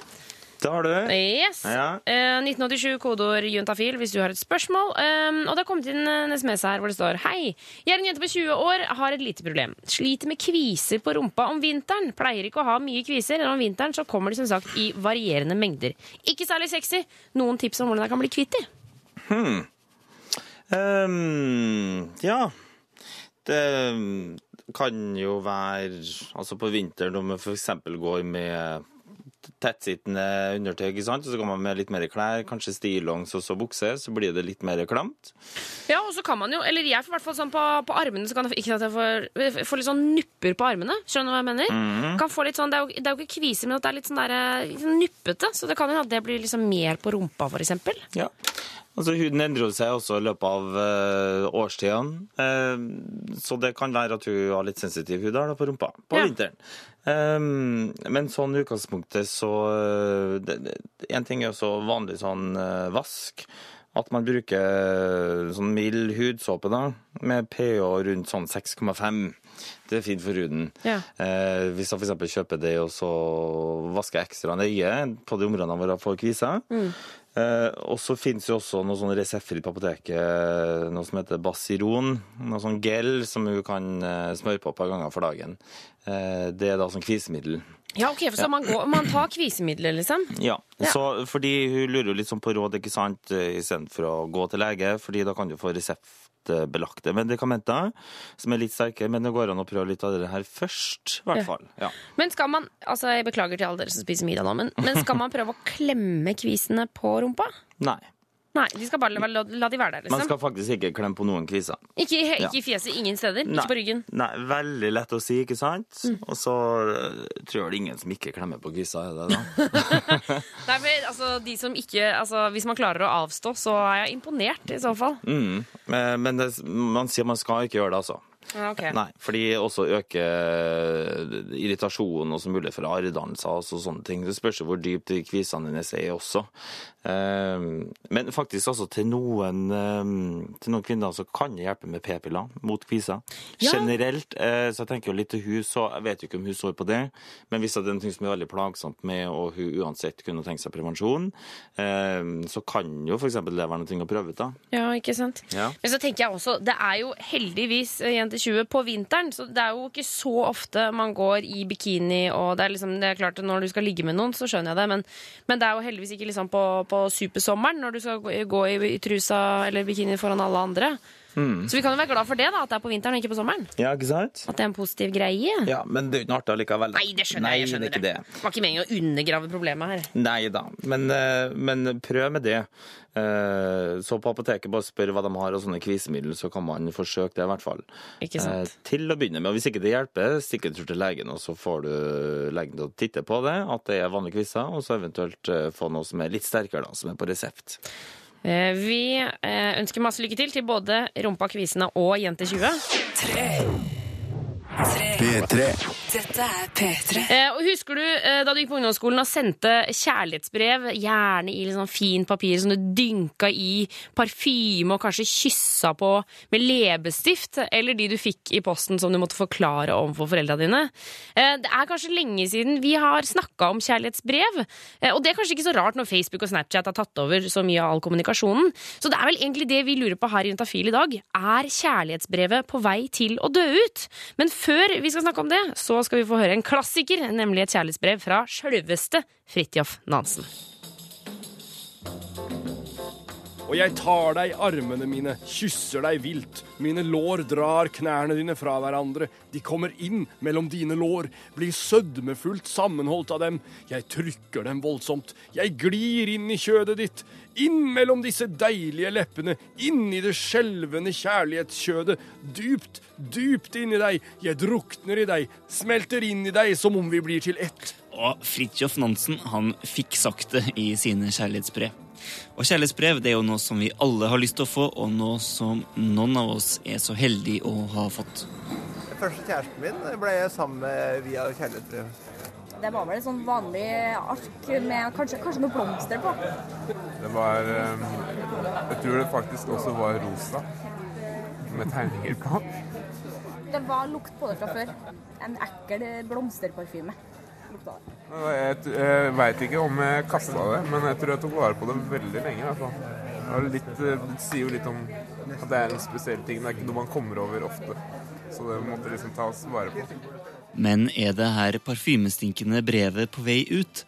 Det har du. Yes. Ja. Eh, 1987, kodeord juntafil hvis du har et spørsmål. Um, og det har kommet inn en SMS her hvor det står Hei, jeg er en jente på 20 år, har et lite problem. Sliter med kviser på rumpa om vinteren. Pleier ikke å ha mye kviser, men om vinteren så kommer de som sagt i varierende mengder. Ikke særlig sexy. Noen tips om hvordan jeg kan bli kvitt de? Um, ja. Det kan jo være Altså på vinteren når man f.eks. går med tettsittende undertøy, ikke sant? og så kommer man med litt mer klær, kanskje stillongs og så bukse, så blir det litt mer klamt. Ja, og så kan man jo, eller jeg får i hvert fall sånn på, på armene, så kan jeg, ikke at jeg får, jeg får litt sånn nupper på armene. Skjønner du hva jeg mener? Kan få litt sånn, det, er jo, det er jo ikke kviser, men at det er litt sånn, der, eh, litt sånn nuppete. Så det kan jo at det blir liksom mer på rumpa, for eksempel. Ja. Altså, huden endrer seg også i løpet av uh, årstidene. uh, så det kan være at hun har litt sensitiv hud da, på rumpa på Ja. vinteren. Um, men sånn i utgangspunktet så uh, det, det, En ting er jo så vanlig sånn uh, vask. At man bruker sånn mild hudsåpe da, med pH rundt sånn 6,5. Det er fint for huden. Ja. Eh, hvis jeg f.eks. kjøper det og så vasker ekstra nøye på de områdene hvor jeg får kviser. Eh, og så finnes jo også noe sånn reseptfritt på apoteket, noe som heter Basiron. Noe sånn gel som du kan eh, smøre på et par ganger for dagen. Eh, det er da sånn kvisemiddel. Ja, ok, for så man, går, man tar kvisemidler, liksom. Ja, Ja. Så, fordi hun lurer jo litt sånn på råd, ikke sant, istedenfor å gå til lege, fordi da kan du få reseptbelagte medikamenter som er litt sterkere, men det går an å prøve litt av det her først, i hvert fall. Ja. Men skal man, altså jeg beklager til alle dere som spiser middag nå, men, men skal man prøve å klemme kvisene på rumpa? Nei, Nei, de skal bare la, la, de være der, liksom. man skal faktisk ikke klemme på noen kviser. Ikke, Ja. ikke i fjeset, ingen steder, Nei. ikke på ryggen. Nei, veldig lett å si, ikke sant? Mm. Og så øh, tror jeg det er ingen som ikke klemmer på kviser, er det da? Nei, men altså, de som ikke, altså, Hvis man klarer å avstå, så er jeg imponert, i så fall. Mm. Men men det, man sier man skal ikke gjøre det, altså. Ja, ok. Nei, fordi også øker irritasjonen og så mulig for arrdannelser og så sånne ting. Det spørs jo hvor dypt de kvisene dine er også. Eh, Men faktisk altså til noen, eh, til noen kvinner så kan det hjelpe med p-piller mot kviser. Ja. Generelt eh, så jeg tenker jo litt til hun så, Jeg vet jo ikke om hun står på det, men hvis det er noe som er veldig plagsomt med, og hun uansett kunne tenkt seg prevensjon, eh, så kan jo f.eks. det være noe å prøve ut. da. Ja, ikke sant? Ja. Men så tenker jeg også, det er jo heldigvis, eh, jenter, jente 20 på vinteren. Så det er jo ikke så ofte man går i bikini, og det er liksom det er klart når du skal ligge med noen, så skjønner jeg det, men, men det er jo heldigvis ikke liksom på, på supersommeren når du skal gå i, i trusa eller bikini foran alle andre. Så vi kan jo være glad for det, da, at det er på vinteren og ikke på sommeren. Ja, ikke sant? At det er en positiv greie. Ja, Men det er jo ikke noe artig likevel. Nei, det skjønner jeg. jeg skjønner det det. det. Var ikke meningen å undergrave problemet her. Nei da, men, eh, men prøv med det. Eh, Så på apoteket bare spør hva de har av sånne kvisemidler, så kan man forsøke det i hvert fall. Ikke sant? Eh, Til å begynne med. Og hvis ikke det hjelper, stikk en tur til legen, og så får du legen til å titte på det, at det er vanlige kviser, og så eventuelt få noe som er litt sterkere, da, som er på resept. Eh, Vi eh, ønsker masse lykke til til både Rumpa Kvisene og Jente 20. Tre. Tre. P3. Dette er P3. Eh, og Husker du eh, da du gikk på ungdomsskolen og sendte kjærlighetsbrev, gjerne i litt sånn fint papir som du dynka i parfyme og kanskje kyssa på med leppestift, eller de du fikk i posten som du måtte forklare overfor foreldra dine? Eh, det er kanskje lenge siden vi har snakka om kjærlighetsbrev, eh, og det er kanskje ikke så rart når Facebook og Snapchat har tatt over så mye av all kommunikasjonen. Så det er vel egentlig det vi lurer på her i Juntafil i dag. Er kjærlighetsbrevet på vei til å dø ut? Men før vi skal snakke om det, så skal vi få høre en klassiker, nemlig et kjærlighetsbrev fra sjølveste Fridtjof Nansen. Og jeg tar deg i armene mine, kysser deg vilt. Mine lår drar knærne dine fra hverandre. De kommer inn mellom dine lår, blir sødmefullt sammenholdt av dem. Jeg trykker dem voldsomt. Jeg glir inn i kjødet ditt. Inn mellom disse deilige leppene, inn i det skjelvende kjærlighetskjødet. Dypt, dypt inni deg. Jeg drukner i deg, smelter inn i deg som om vi blir til ett. Og Fridtjof Nansen han fikk sagt det i sine kjærlighetsbrev. Og kjærlighetsbrev det er jo noe som vi alle har lyst til å få, og noe som noen av oss er så heldige å ha fått. Den første kjæresten min ble jeg sammen med via kjærlighetsbrev. Det var vel et sånn vanlig ark med kanskje, kanskje noen blomster på. Det var eh, Jeg tror det faktisk også var rosa. Med tegninger på. Det var lukt på det fra før. En ekkel blomsterparfyme. Jeg, jeg veit ikke om jeg kasta det, men jeg tror jeg tok vare på det veldig lenge. i hvert fall. Eh, det sier jo litt om at det er en spesiell ting. Det er ikke noe man kommer over ofte. Så det måtte liksom tas vare på. Men er det her parfymestinkende brevet på vei ut?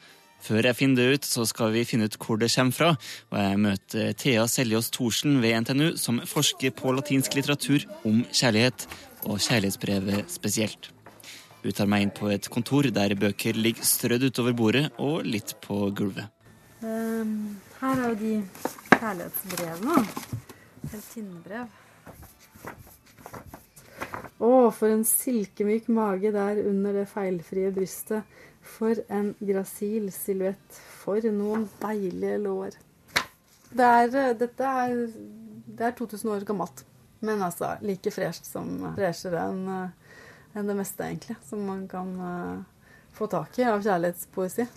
Før jeg finner det ut, så skal vi finne ut hvor det kommer fra. Og jeg møter Thea Seljås Thorsen ved NTNU, som forsker på latinsk litteratur om kjærlighet, og kjærlighetsbrevet spesielt. Hun tar meg inn på et kontor der bøker ligger strødd utover bordet og litt på gulvet. Um, her er jo de kjærlighetsbrevene. brev. Å, for en silkemyk mage der under det feilfrie brystet. For en grasil silhuett. For noen deilige lår. Det er, eh, dette er, det er 2000 år gammelt. Men altså like fresht som freshere enn eh, det meste, egentlig, som man kan eh, få tak i av kjærlighetspoesi.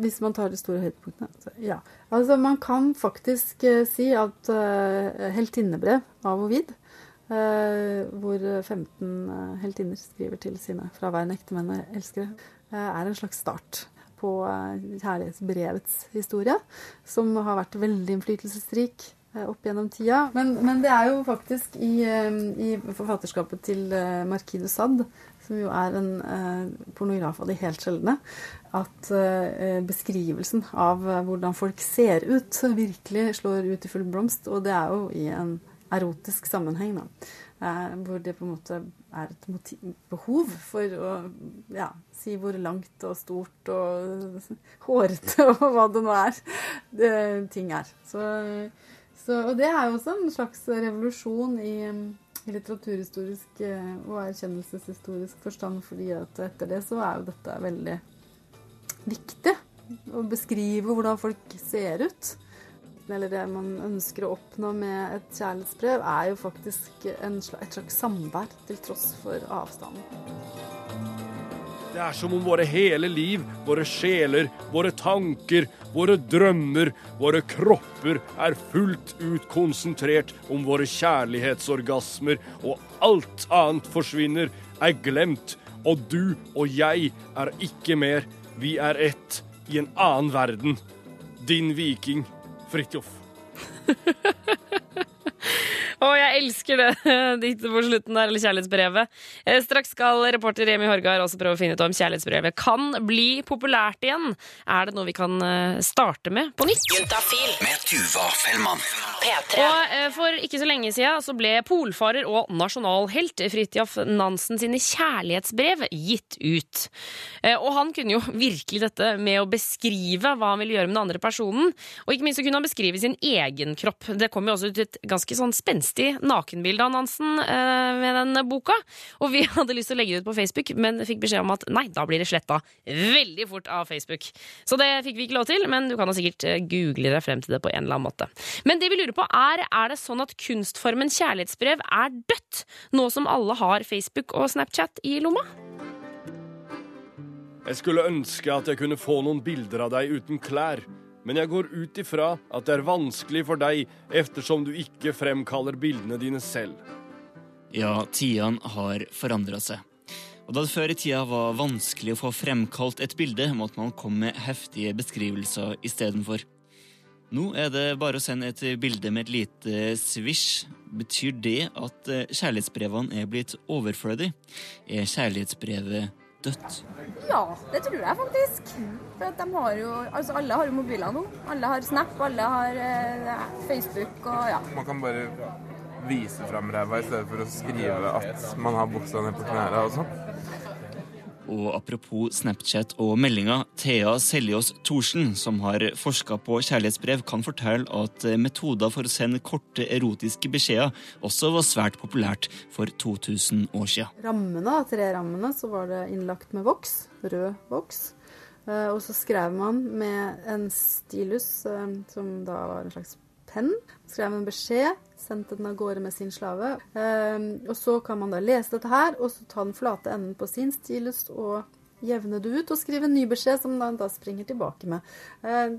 Hvis man tar de store høydepunktene. Ja. Altså, man kan faktisk eh, si at uh, heltinnebrev av Ovid, hvor 15 uh, heltinner skriver til sine fraværende ektemenn og elskere, er en slags start på kjærlighetsbrevets historie, som har vært veldig innflytelsesrik opp gjennom tida. Men, men det er jo faktisk i, eh, i forfatterskapet til eh, Marquis de Sade, som jo er en eh, pornograf av de helt sjeldne, at eh, beskrivelsen av eh, hvordan folk ser ut, virkelig slår ut i full blomst. Og det er jo i en erotisk sammenheng, da. Eh, hvor det på en måte er et motiv, behov for å ja, si hvor langt og stort og hårete og hva det nå er det, ting er. Så, så, og det er jo også en slags revolusjon i, i litteraturhistorisk eh, og erkjennelseshistorisk forstand, fordi at etter det så er jo dette veldig viktig. Å beskrive hvordan folk ser ut. Eller det man ønsker å oppnå med et kjærlighetsbrev, er jo faktisk slags, et slags samvær til tross for avstanden. Det er som om våre hele liv, våre sjeler, våre tanker, våre drømmer, våre kropper er fullt ut konsentrert om våre kjærlighetsorgasmer, og alt annet forsvinner, er glemt, og du og jeg er ikke mer. Vi er ett i en annen verden. Din viking, Fridtjof. Å, jeg elsker det diktet på slutten der, eller kjærlighetsbrevet. Eh, Straks skal reporter Remi Horgard også prøve å finne ut om kjærlighetsbrevet kan bli populært igjen. Er det noe vi kan eh, starte med på nytt? Juntafil. Med Tuva Fellmann. P3. Og eh, For ikke så lenge siden så ble polfarer og nasjonalhelt Fridtjof Nansen sine kjærlighetsbrev gitt ut. Eh, Og han kunne jo virkelig dette med å beskrive hva han ville gjøre med den andre personen. Og ikke minst så kunne han beskrive sin egen kropp. Det kom jo også ut et ganske sånn spenstig nakenbilde av Nansen eh, med den boka. Og vi hadde lyst til å legge det ut på Facebook, men fikk beskjed om at nei, da blir det sletta veldig fort av Facebook. Så det fikk vi ikke lov til, men du kan da sikkert eh, google deg frem til det på en eller annen måte. Men det vi lurer på er, er det sånn at kunstformen kjærlighetsbrev er dødt, nå som alle har Facebook og Snapchat i lomma? Jeg skulle ønske at jeg kunne få noen bilder av deg uten klær, men jeg går ut ifra at det er vanskelig for deg eftersom du ikke fremkaller bildene dine selv. Ja, tidene har forandra seg. Og da det før i tida var vanskelig å få fremkalt et bilde, måtte man komme med heftige beskrivelser istedenfor. Nå er det bare å sende et bilde med et lite svisj. Betyr det at eh, kjærlighetsbrevene er blitt overflødige? Er kjærlighetsbrevet dødt? Ja, det tror jeg faktisk. For at de har jo, altså alle har jo mobiler nå. Alle har Snap, alle har eh, Facebook og ja. Man kan bare vise fram ræva i stedet for å skrive at man har buksa ned på knærne og sånn. Og apropos Snapchat og meldinger, Thea Seljås Thorsen, som har forska på kjærlighetsbrev, kan fortelle at metoder for å sende korte erotiske beskjeder også var svært populært for 2000 år siden. rammene, tre rammene, så var det innlagt med voks, rød voks. Eh, Og så skrev man med en stilus, eh, som da var en slags penn. Skrev en beskjed, sendte den av gårde med sin slave. Eh, Og så kan man da lese dette her, og så ta den flate enden på sin stilus og jevne det ut, og skrive en ny beskjed som man da springer tilbake med. Eh,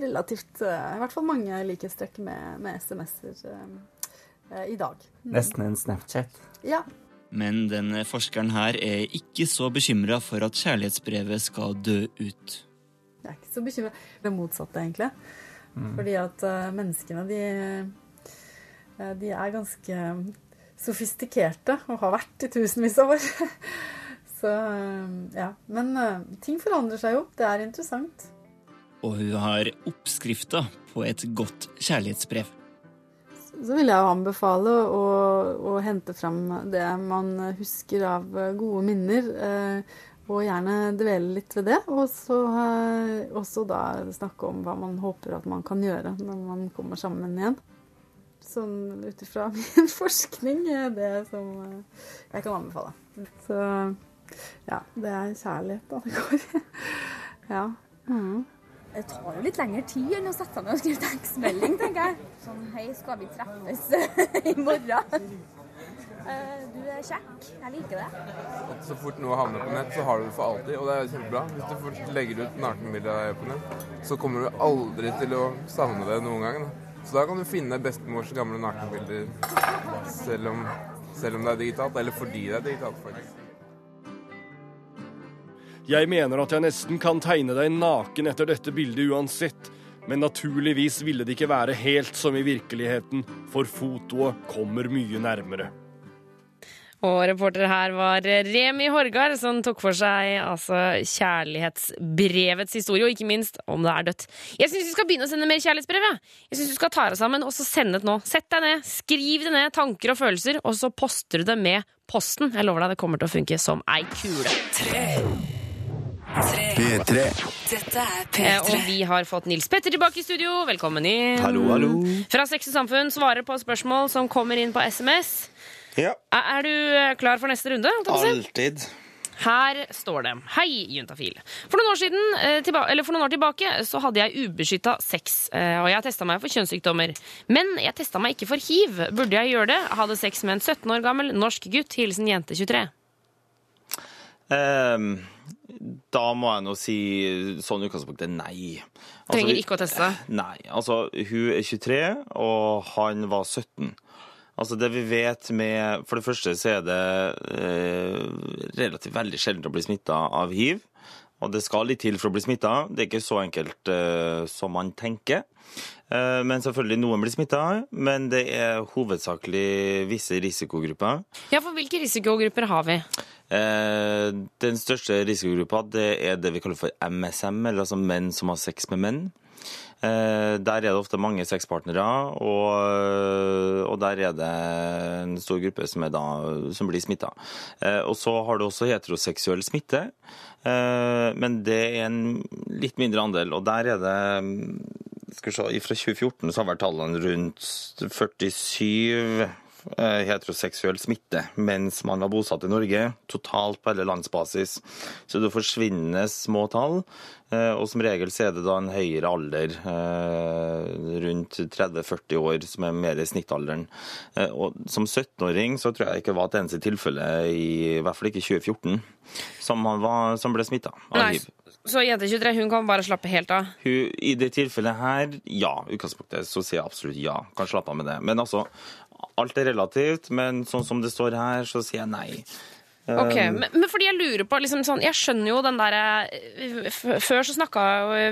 Relativt, eh, i hvert fall mange likhetstrekk med, med SMS-er eh, i dag. Mm. Nesten en Snapchat. Ja, Men denne forskeren her er ikke så bekymra for at kjærlighetsbrevet skal dø ut. Jeg er ikke så bekymret. Det motsatte, egentlig. Fordi at eh, menneskene, de, eh, de er ganske sofistikerte og har vært i tusenvis av år. så eh, ja. Men eh, ting forandrer seg jo. Det er interessant. Og hun har oppskrifta på et godt kjærlighetsbrev. Så vil jeg anbefale å, å hente fram det man husker av eh, gode minner. Eh, og gjerne dvele litt ved det. Og så eh, også da snakke om hva man håper at man kan gjøre når man kommer sammen igjen. Sånn ut ifra min forskning er det som eh, jeg kan anbefale. Så ja, det er kjærlighet da det går. ja. Mm. Det tar jo litt lengre tid enn å sette seg ned og skrive tekstmelding, tenker jeg. Sånn hei, skal vi treffes i morgen? Eh, Du er kjekk. Jeg liker det. Så fort noe havner på nett, så har du det for alltid, og det er kjempebra. Hvis du først legger ut nakenbilde av deg på nett, så kommer du aldri til å savne det noen gang. Da. Så da kan du finne bestemors gamle nakenbilder selv om, selv om det er digitalt, eller fordi det er digitalt, faktisk. Jeg mener at jeg nesten kan tegne deg naken etter dette bildet uansett, men naturligvis ville det ikke være helt som i virkeligheten, for fotoet kommer mye nærmere. Og reporter her var Remi Horgard, som tok for seg altså, kjærlighetsbrevets historie, og ikke minst om det er dødt. Jeg syns vi skal begynne å sende mer kjærlighetsbrev. Ja. jeg syns du skal ta deg sammen og så sende det nå. Sett deg ned, skriv det ned, tanker og følelser, og så poster du det med posten. Jeg lover deg, det kommer til å funke som ei kule. P3. Dette er Eh, Og P3. vi har fått Nils Petter tilbake i studio. Velkommen inn. Hallo, hallo. Fra Sex og Samfunn svarer på spørsmål som kommer inn på SMS. Ja. Er er du eh, klar for neste runde? Alltid. Her står det Hei, juntafil. For noen, år siden, eh, eller for noen år tilbake så hadde jeg ubeskytta sex, eh, og jeg testa meg for kjønnssykdommer. Men jeg testa meg ikke for hiv. Burde jeg gjøre det? Hadde sex med en 17 år gammel norsk gutt. Hilsen jente 23. Um, da må jeg nå si sånn utgangspunkt utgangspunktet nei. Altså, Trenger ikke å teste. Nei. Altså, hun er 23, og han var 17. Altså, det vi vet med For det første så er det eh, relativt veldig sjelden å bli smitta av hiv. og det skal litt til for å bli smitta. Det er ikke så enkelt eh, som man tenker. Eh, men selvfølgelig noen blir smitta, men det er hovedsakelig visse risikogrupper. Ja, for hvilke risikogrupper har vi? Eh, den største risikogruppa det er det vi kaller for MSM, eller altså menn som har sex med menn. Eh, Der er det ofte mange sexpartnere, og, og der er det en stor gruppe som, da, som blir smitta. Og så har du også heteroseksuell smitte, eh, men det er en litt mindre andel. Og der er det skal vi se, Fra 2014 så har vært tallene rundt 47 eh, heteroseksuell smitte mens man var bosatt i Norge, totalt på hele landsbasis. Så det forsvinner små tall, eh, og som regel så er det da en høyere alder, eh, rundt 30-40 år, som er mer i snittalderen. Eh, Og som 17-åring så tror jeg ikke det var et eneste tilfelle, i, i hvert fall ikke i 2014, som, han var, som ble smitta av hiv. Så jente 23 hun kan bare slappe helt av? Hun, I det tilfellet her, ja. Utgangspunktet så sier jeg absolutt ja. Kan slappe av med det. Men altså, alt er relativt. Men sånn som det står her, så sier jeg nei. Ok, Um, men, men fordi jeg lurer på liksom sånn, Jeg skjønner jo den derre Før så snakka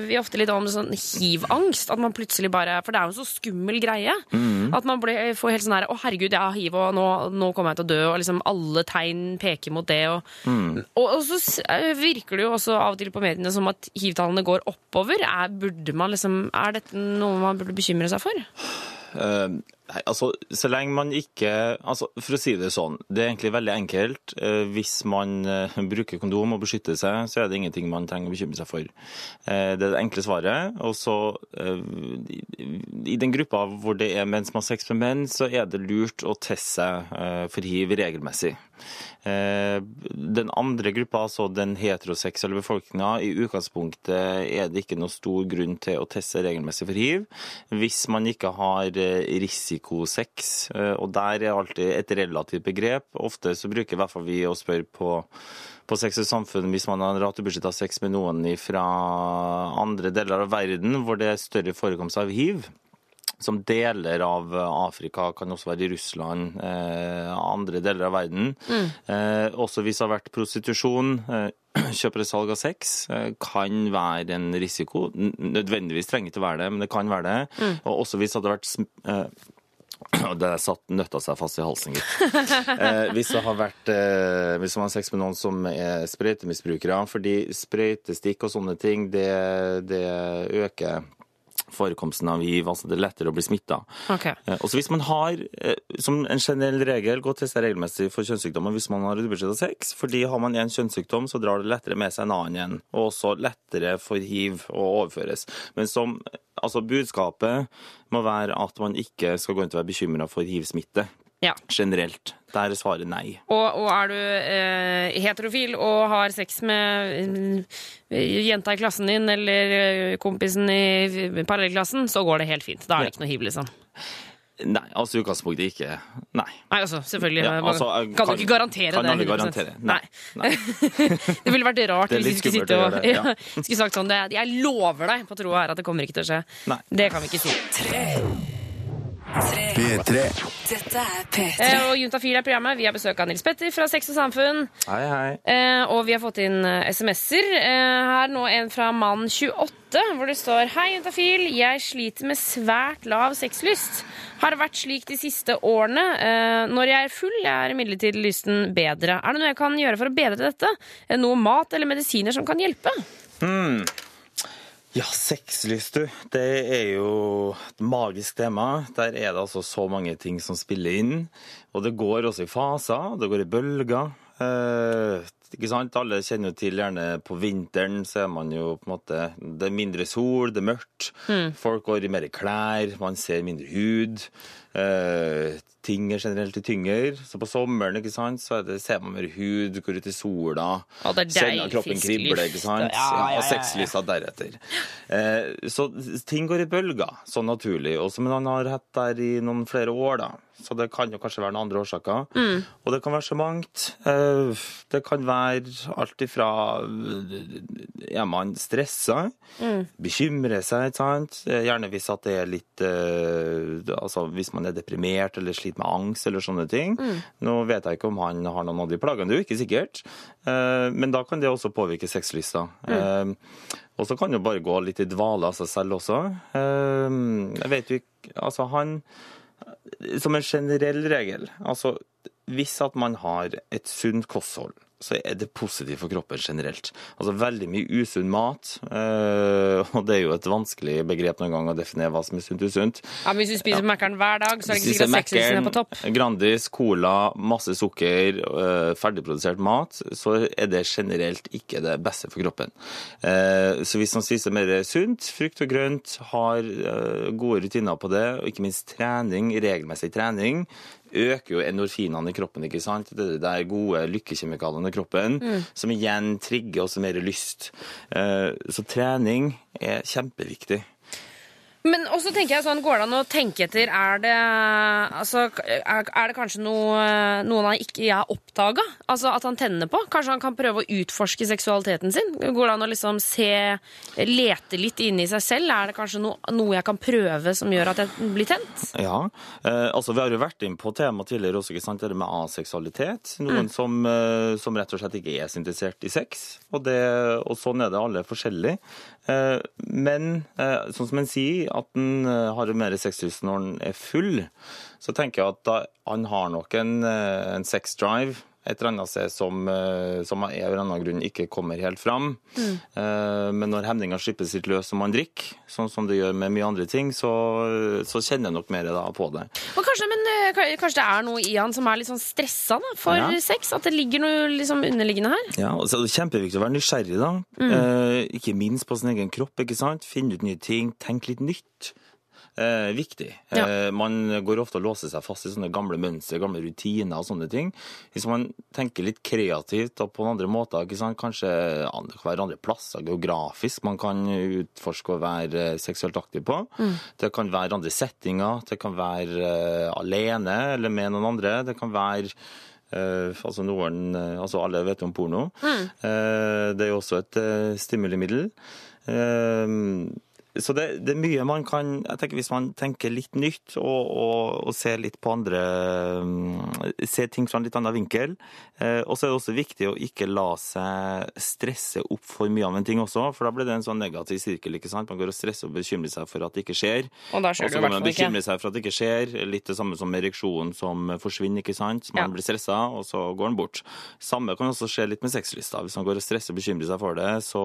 vi ofte litt om sånn hiv-angst. At man plutselig bare For det er jo en så skummel greie. Mm. At man blir, får helt sånn her Å, herregud, jeg har hiv, og nå, nå kommer jeg til å dø. Og liksom alle tegn peker mot det. Og, mm. og, og så eh, virker det jo også av og til på mediene som at hiv-tallene går oppover. Er, burde man liksom, er dette noe man burde bekymre seg for? Eh, nei, altså, så lenge man ikke altså, For å si det sånn, det er egentlig veldig enkelt. Eh, hvis man eh, bruker kondom og beskytter seg, så er det ingenting man trenger å bekymre seg for. Eh, det er det enkle svaret. Og så, i, den gruppa hvor det er menn som har sex med menn, så er det lurt å teste seg for hiv regelmessig. Den andre gruppa, altså den heteroseksuelle befolkninga, i utgangspunktet er det ikke noe stor grunn til å teste regelmessig for hiv hvis man ikke har eh, risikosex. Eh, Og der er alltid et relativt begrep. Ofte så bruker i hvert fall vi å spørre på på Sex og samfunn hvis man har ratebeskytta sex med noen fra andre deler av verden hvor det er større forekomst av hiv som deler av Afrika, kan også være i Russland, eh, andre deler av verden. Mm. Eh, også hvis det har vært prostitusjon, eh, kjøper og salg av sex, eh, kan være en risiko. Nødvendigvis trenger ikke å være det, men det kan være det. Mm. Og også hvis det hadde vært eh, det satt nøtta seg fast i halsen, gitt. Eh, hvis det har vært eh, Hvis man har sex med noen som er sprøytemisbrukere, fordi sprøytestikk og sånne ting, det, det øker forekomsten av hiv, altså det er lettere å bli smitta. Okay. Eh, Også hvis man har, eh, som en generell regel, gå og testa regelmessig for kjønnssykdommer hvis man har ubeskytta sex, fordi har man en kjønnssykdom, så drar det lettere med seg en annen igjen, og også lettere for hiv å overføres. Men som, altså budskapet må være at man ikke skal gå rundt og være bekymra for hiv-smitte. Ja. Generelt. Der svarer nei. Og, og er du eh, heterofil og har sex med eh, jenta i klassen din eller eh, kompisen i parallellklassen, så går det helt fint. Da er det ikke noe hiv, liksom. Nei, altså i utgangspunktet ikke. Nei. Nei, altså, selvfølgelig. Ja, altså, kan, kan, du ikke garantere kan det? Kan garantere. Nei. det ville vært rart hvis vi skulle og det, ja. skulle sagt sånn det, Jeg lover deg på troa her at det kommer ikke til å skje. Nei. Det kan vi ikke si. P3. Dette er P3. Eh, og Juntafil er programmet. Vi har besøk av Nils Petter fra Sex og Samfunn. Hei, hei. Eh, og vi har fått inn eh, SMS-er. Eh, her nå en fra mann 28, hvor det står Hei, Juntafil. Jeg sliter med svært lav sexlyst. Har vært slik de siste årene. Eh, når jeg er full, er imidlertid lysten bedre. Er det noe jeg kan gjøre for å bedre dette? Noe mat eller medisiner som kan hjelpe? Hmm. Ja, sexlyst, du. Det er jo et magisk tema. Der er det altså så mange ting som spiller inn. Og det går også i faser. Det går i bølger. Eh, ikke sant? Alle kjenner jo til gjerne på vinteren så er man jo på en måte Det er mindre sol, det er mørkt. Mm. Folk går i mer klær, man ser mindre hud. Eh, ting er generelt tyngre. Så på sommeren ikke sant, så det, ser man mer hud, går ut i sola. Ja, det er Kjenner kroppen kribler, ikke sant. Ja, ja, ja, og sexlysa deretter. Eh, så ting går i bølger, sånn naturlig. Og men han har hatt der i noen flere år, da. Så det kan jo kanskje være noen andre årsaker. Mm. Og det kan være så mangt. Eh, Det kan være alt ifra Er man stressa? Mm. Bekymrer seg, ikke sant? Eh, Gjerne hvis at det er litt eh, Altså hvis man er deprimert eller sliter med angst eller sånne ting. Mm. Nå vet jeg ikke om han har noen av de plagene, det er jo ikke sikkert. Eh, Men da kan det også påvirke sexlysta. Mm. Eh, Og så kan jo bare gå litt i dvale av seg selv også. Eh, Jeg vet jo ikke Altså, han Som en generell regel, altså hvis at man har et sunt kosthold, så er det positivt for kroppen generelt. Altså veldig mye usunn mat, eh, og det er jo et vanskelig begrep noen gang å definere hva som er sunt og usunt. Ja, men hvis du spiser Mækkern hver dag, så er det ikke sikkert at sexen er på topp. Grandis, Cola, masse sukker, øh, ferdigprodusert mat, så er det generelt ikke det beste for kroppen. Eh, Så hvis man spiser mer sunt, frukt og grønt, har gode rutiner på det, og ikke minst trening, regelmessig trening, øker jo endorfinene i kroppen, ikke sant? Det er de gode lykkekjemikaliene i kroppen, Mm. som igjen trigger også mer lyst. Eh, Så trening er kjempeviktig. Men også tenker jeg sånn, går det an å tenke etter Er det, altså, er, er det kanskje noe, noen han ikke jeg har oppdaga? Altså at han tenner på? Kanskje han kan prøve å utforske seksualiteten sin? Går det an å liksom se Lete litt inni seg selv? Er det kanskje no, noe jeg kan prøve som gjør at jeg blir tent? Ja, eh, altså Vi har jo vært inn på temaet tidligere også, ikke sant? det med aseksualitet. Noen Mm. som, eh, som rett og slett ikke er så interessert i sex. Og, det, og sånn er det alle forskjellig. Eh, men eh, sånn som en sier, at en eh, har mer sexlyst når han er full, så tenker jeg at da, han har nok en, eh, en sex drive et eller annet sted som, eh, som av en eller annen grunn ikke kommer helt fram. Mm. Eh, Men når hemninga slippes litt løs og man drikker, sånn som det gjør med mye andre ting, så, så kjenner jeg nok mer da på det. Men kanskje, men, eh, kanskje det er noe i han som er litt sånn stressa da, for Ja. sex? At det ligger noe liksom underliggende her? Ja, og så er det kjempeviktig å være nysgjerrig, da. Mm. Eh, ikke minst på sin egen kropp. ikke sant? Finne ut nye ting, tenke litt nytt. Eh, viktig. Eh, man går ofte og låser seg fast i sånne gamle mønstre, gamle rutiner og sånne ting. Hvis man tenker litt kreativt og på andre måter, kanskje det kan være andre plasser geografisk man kan utforske og være seksuelt aktiv på. Mm. Det kan være andre settinger, det kan være eh, alene eller med noen andre. Det kan være Uh, altså noen, uh, altså Alle vet om porno. Mm. Uh, det er jo også et stimulimiddel. Eh, så det, det er mye man kan jeg tenker Hvis man tenker litt nytt og, og, og ser litt på andre mm, Ser ting fra en litt annen vinkel. Eh, og så er det også viktig å ikke la seg stresse opp for mye av en ting også, for da blir det en sånn negativ sirkel. ikke sant? Man går og stresser og bekymrer seg for at det ikke skjer. Og da skjer det i hvert fall ikke. seg for at det ikke skjer. Litt det samme som ereksjonen som forsvinner, ikke sant. Man Ja. blir stressa, og så går den bort. Samme kan også skje litt med sexlysta. Hvis man går og stresser og bekymrer seg for det, så,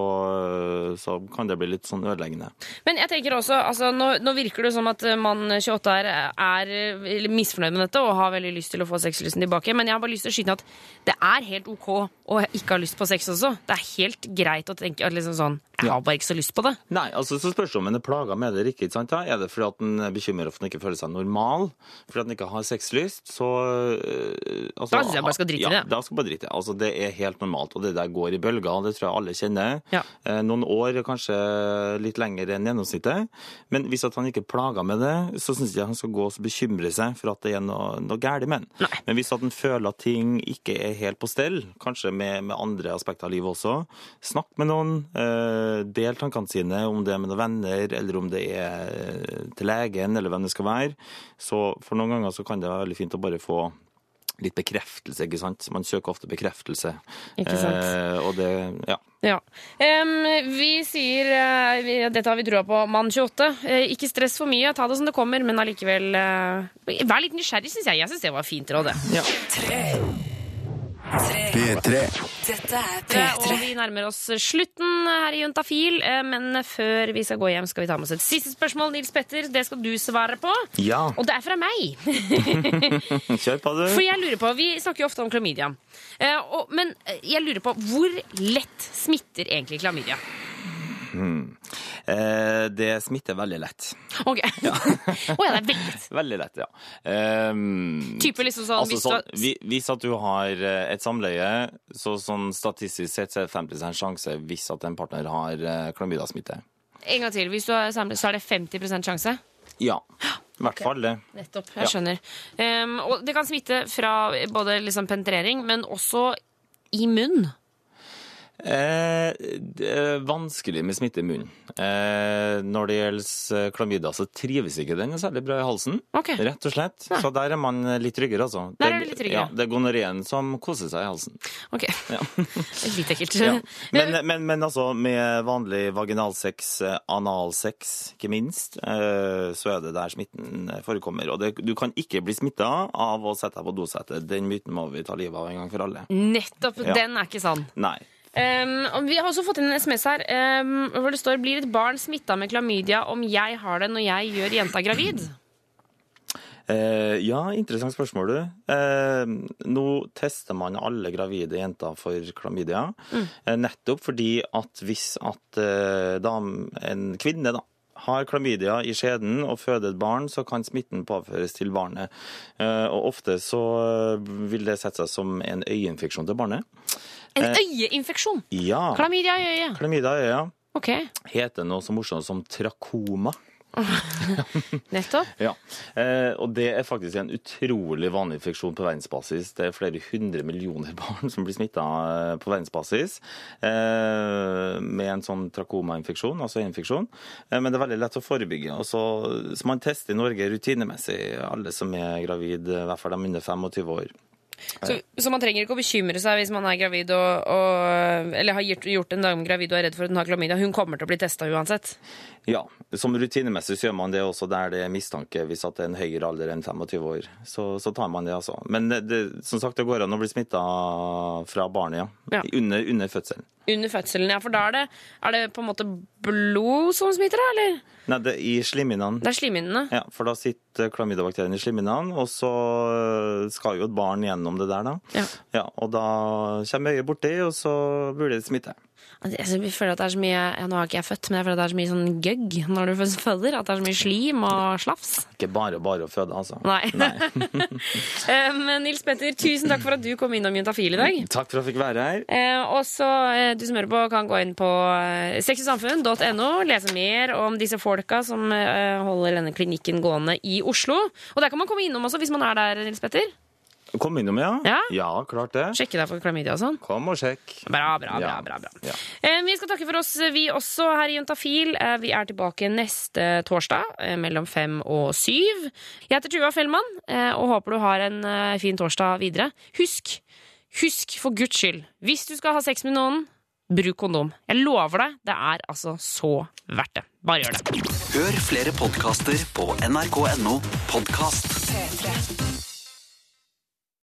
så kan det bli litt sånn ødeleggende. Men jeg tenker også, altså, nå, nå virker det som at eh, mann 28 er, er eh, misfornøyd med dette og har veldig lyst til å få sexlysten tilbake, men jeg har bare lyst til å skyte inn at det er helt OK å ikke ha lyst på sex også. Det er helt greit å tenke at liksom sånn Jeg har bare ikke så lyst på det. Nei, altså så spørs det om en er plaga med det eller ikke. ikke sant? Er det fordi at en er bekymret for at en ikke føler seg normal? Fordi at en ikke har sexlyst? Så øh, altså, Da synes jeg bare skal drite i det. ja. Da skal bare drite i det. Altså, det er helt normalt, og det der går i bølger. Det tror jeg alle kjenner. Ja. Eh, Noen år er kanskje litt lenger enn gjennomsnittet. Men hvis at han ikke er plaga med det, så syns jeg han skal gå og bekymre seg for at det er noe, noe galt med han. Men hvis at han føler at ting ikke er helt på stell, kanskje med, med andre aspekter av livet også, snakk med noen. Eh, del tankene sine, om det er med noen venner, eller om det er eh, til legen, eller hvem det skal være. Så for noen ganger så kan det være veldig fint å bare få litt bekreftelse, ikke sant? Man søker ofte bekreftelse. Ikke sant. Eh, og det, ja. Ja. Um, vi sier uh, Dette har vi trua på, mann 28. Uh, ikke stress for mye, ta det som det kommer, men allikevel uh, Vær litt nysgjerrig, syns jeg. Jeg syns det var fint råd, det. P3. Dette er Og P3. vi nærmer oss slutten her i Juntafil, eh, men før vi skal gå hjem, skal vi ta med oss et siste spørsmål. Nils Petter, det skal du svare på. Ja. Og det er fra meg. Kjør på, du. For jeg lurer på, Vi snakker jo ofte om klamydia. Eh, men eh, jeg lurer på hvor lett smitter egentlig klamydia? Hmm. Eh, det smitter veldig lett. Ok. Å ja, det er veldig lett. Veldig lett, ja. Um, Type liksom sånn, altså, hvis du sånn vi- Hvis at du har eh, et samleie, så sånn statistisk sett så er det 50 sjanse hvis at en partner har eh, klamydiasmitte. En gang til. Hvis du har samlet, så er det 50% sjanse? Ja. I hvert fall det. Nettopp. Jeg Ja. skjønner. Um, og det kan smitte fra både liksom penetrering, men også i munn? Eh, det er vanskelig med smitte i munnen. Eh, når det gjelder klamydia, så trives ikke den særlig bra i halsen. Rett og slett. Så der er man litt tryggere, altså. Der er det, litt tryggere. Ja, det er gonoreen som koser seg i halsen. Ok. Ja. Litt ekkelt. Ja. Men, men, men altså, med vanlig vaginalsex, eh, analsex ikke minst, eh, så er det der smitten forekommer. Og det, du kan ikke bli smitta av å sette deg på dosetet. Den myten må vi ta livet av en gang for alle. Nettopp. Den er ikke sann. Nei. Um, vi har også fått inn en SMS her um, hvor det står Blir et barn smitta med klamydia om jeg har det når jeg gjør jenta gravid? Uh, ja, interessant spørsmål, du. Uh, nå tester man alle gravide jenter for klamydia. Mm. Uh, nettopp fordi at hvis at eh, dam, en kvinne da, har klamydia i skjeden og føder et barn, så kan smitten påføres til barnet. Og ofte så vil det sette seg som en øyeinfeksjon til barnet. En Eh, øyeinfeksjon! Ja. Klamydia i øyet. Klamydia i øyet. Ok, heter noe så morsomt som trakoma. nettopp. Ja, eh, og det er faktisk en utrolig vanlig infeksjon på verdensbasis. Det er flere hundre millioner barn som blir smitta på verdensbasis eh, med en sånn trakomainfeksjon, altså infeksjon. Eh, men det er veldig lett å forebygge. Og så, så man tester i Norge rutinemessig alle som er gravid, i hvert fall de under 25 år. Så, så man trenger ikke å bekymre seg hvis man er gravid og, og Eller har gjort, gjort en dame gravid og er redd for at hun har klamydia. Hun kommer til å bli testa uansett. Ja, som rutinemessig så gjør man det også der det er mistanke, hvis at det er en høyere alder enn 25 år. Så, så tar man det, altså. Men det, det, som sagt, det går an å bli smitta fra barnet, ja. Ja. Under, under fødselen. Under fødselen, ja. For da er det, er det på en måte blod som smitter, da? Eller? Nei, det i slimhinnene. Det er slimhinnene. Ja, for da sitter klamydiabakterien i slimhinnene, og så øh, skal jo et barn gjennom det der, da. Ja. og da kommer øyet borti, og så burde det smitte. Altså, Jeg føler at det er så mye ja, Nå har ikke jeg født, men jeg føler at det er så mye sånn gøgg når du føder. At det er så mye slim og slafs. Ikke bare bare å føde, altså. Nei. Nei. Men Nils Petter, tusen takk for at du kom innom Juntafil i dag. Takk for at jeg fikk være her. Eh, og så eh, du som hører på, kan gå inn på sexysamfunn.no, lese mer om disse folka som eh, holder denne klinikken gående i Oslo. Og der kan man komme innom også hvis man er der, Nils Petter. Kom innom, ja. Ja? klart det. Sjekke deg for klamydia og sånn. Kom og sjekk. Bra, bra, bra. Ja. bra, bra. Ja. Eh, Vi skal takke for oss, vi også her i Juntafil. Eh, Vi er tilbake neste torsdag eh, mellom fem og syv. Jeg heter Tuva Fellmann eh, og håper du har en eh, fin torsdag videre. Husk, husk for guds skyld, hvis du skal ha sex med noen, bruk kondom. Jeg lover deg, det er altså så verdt det. Bare gjør det. Hør flere podkaster på nrk.no podkast. P3.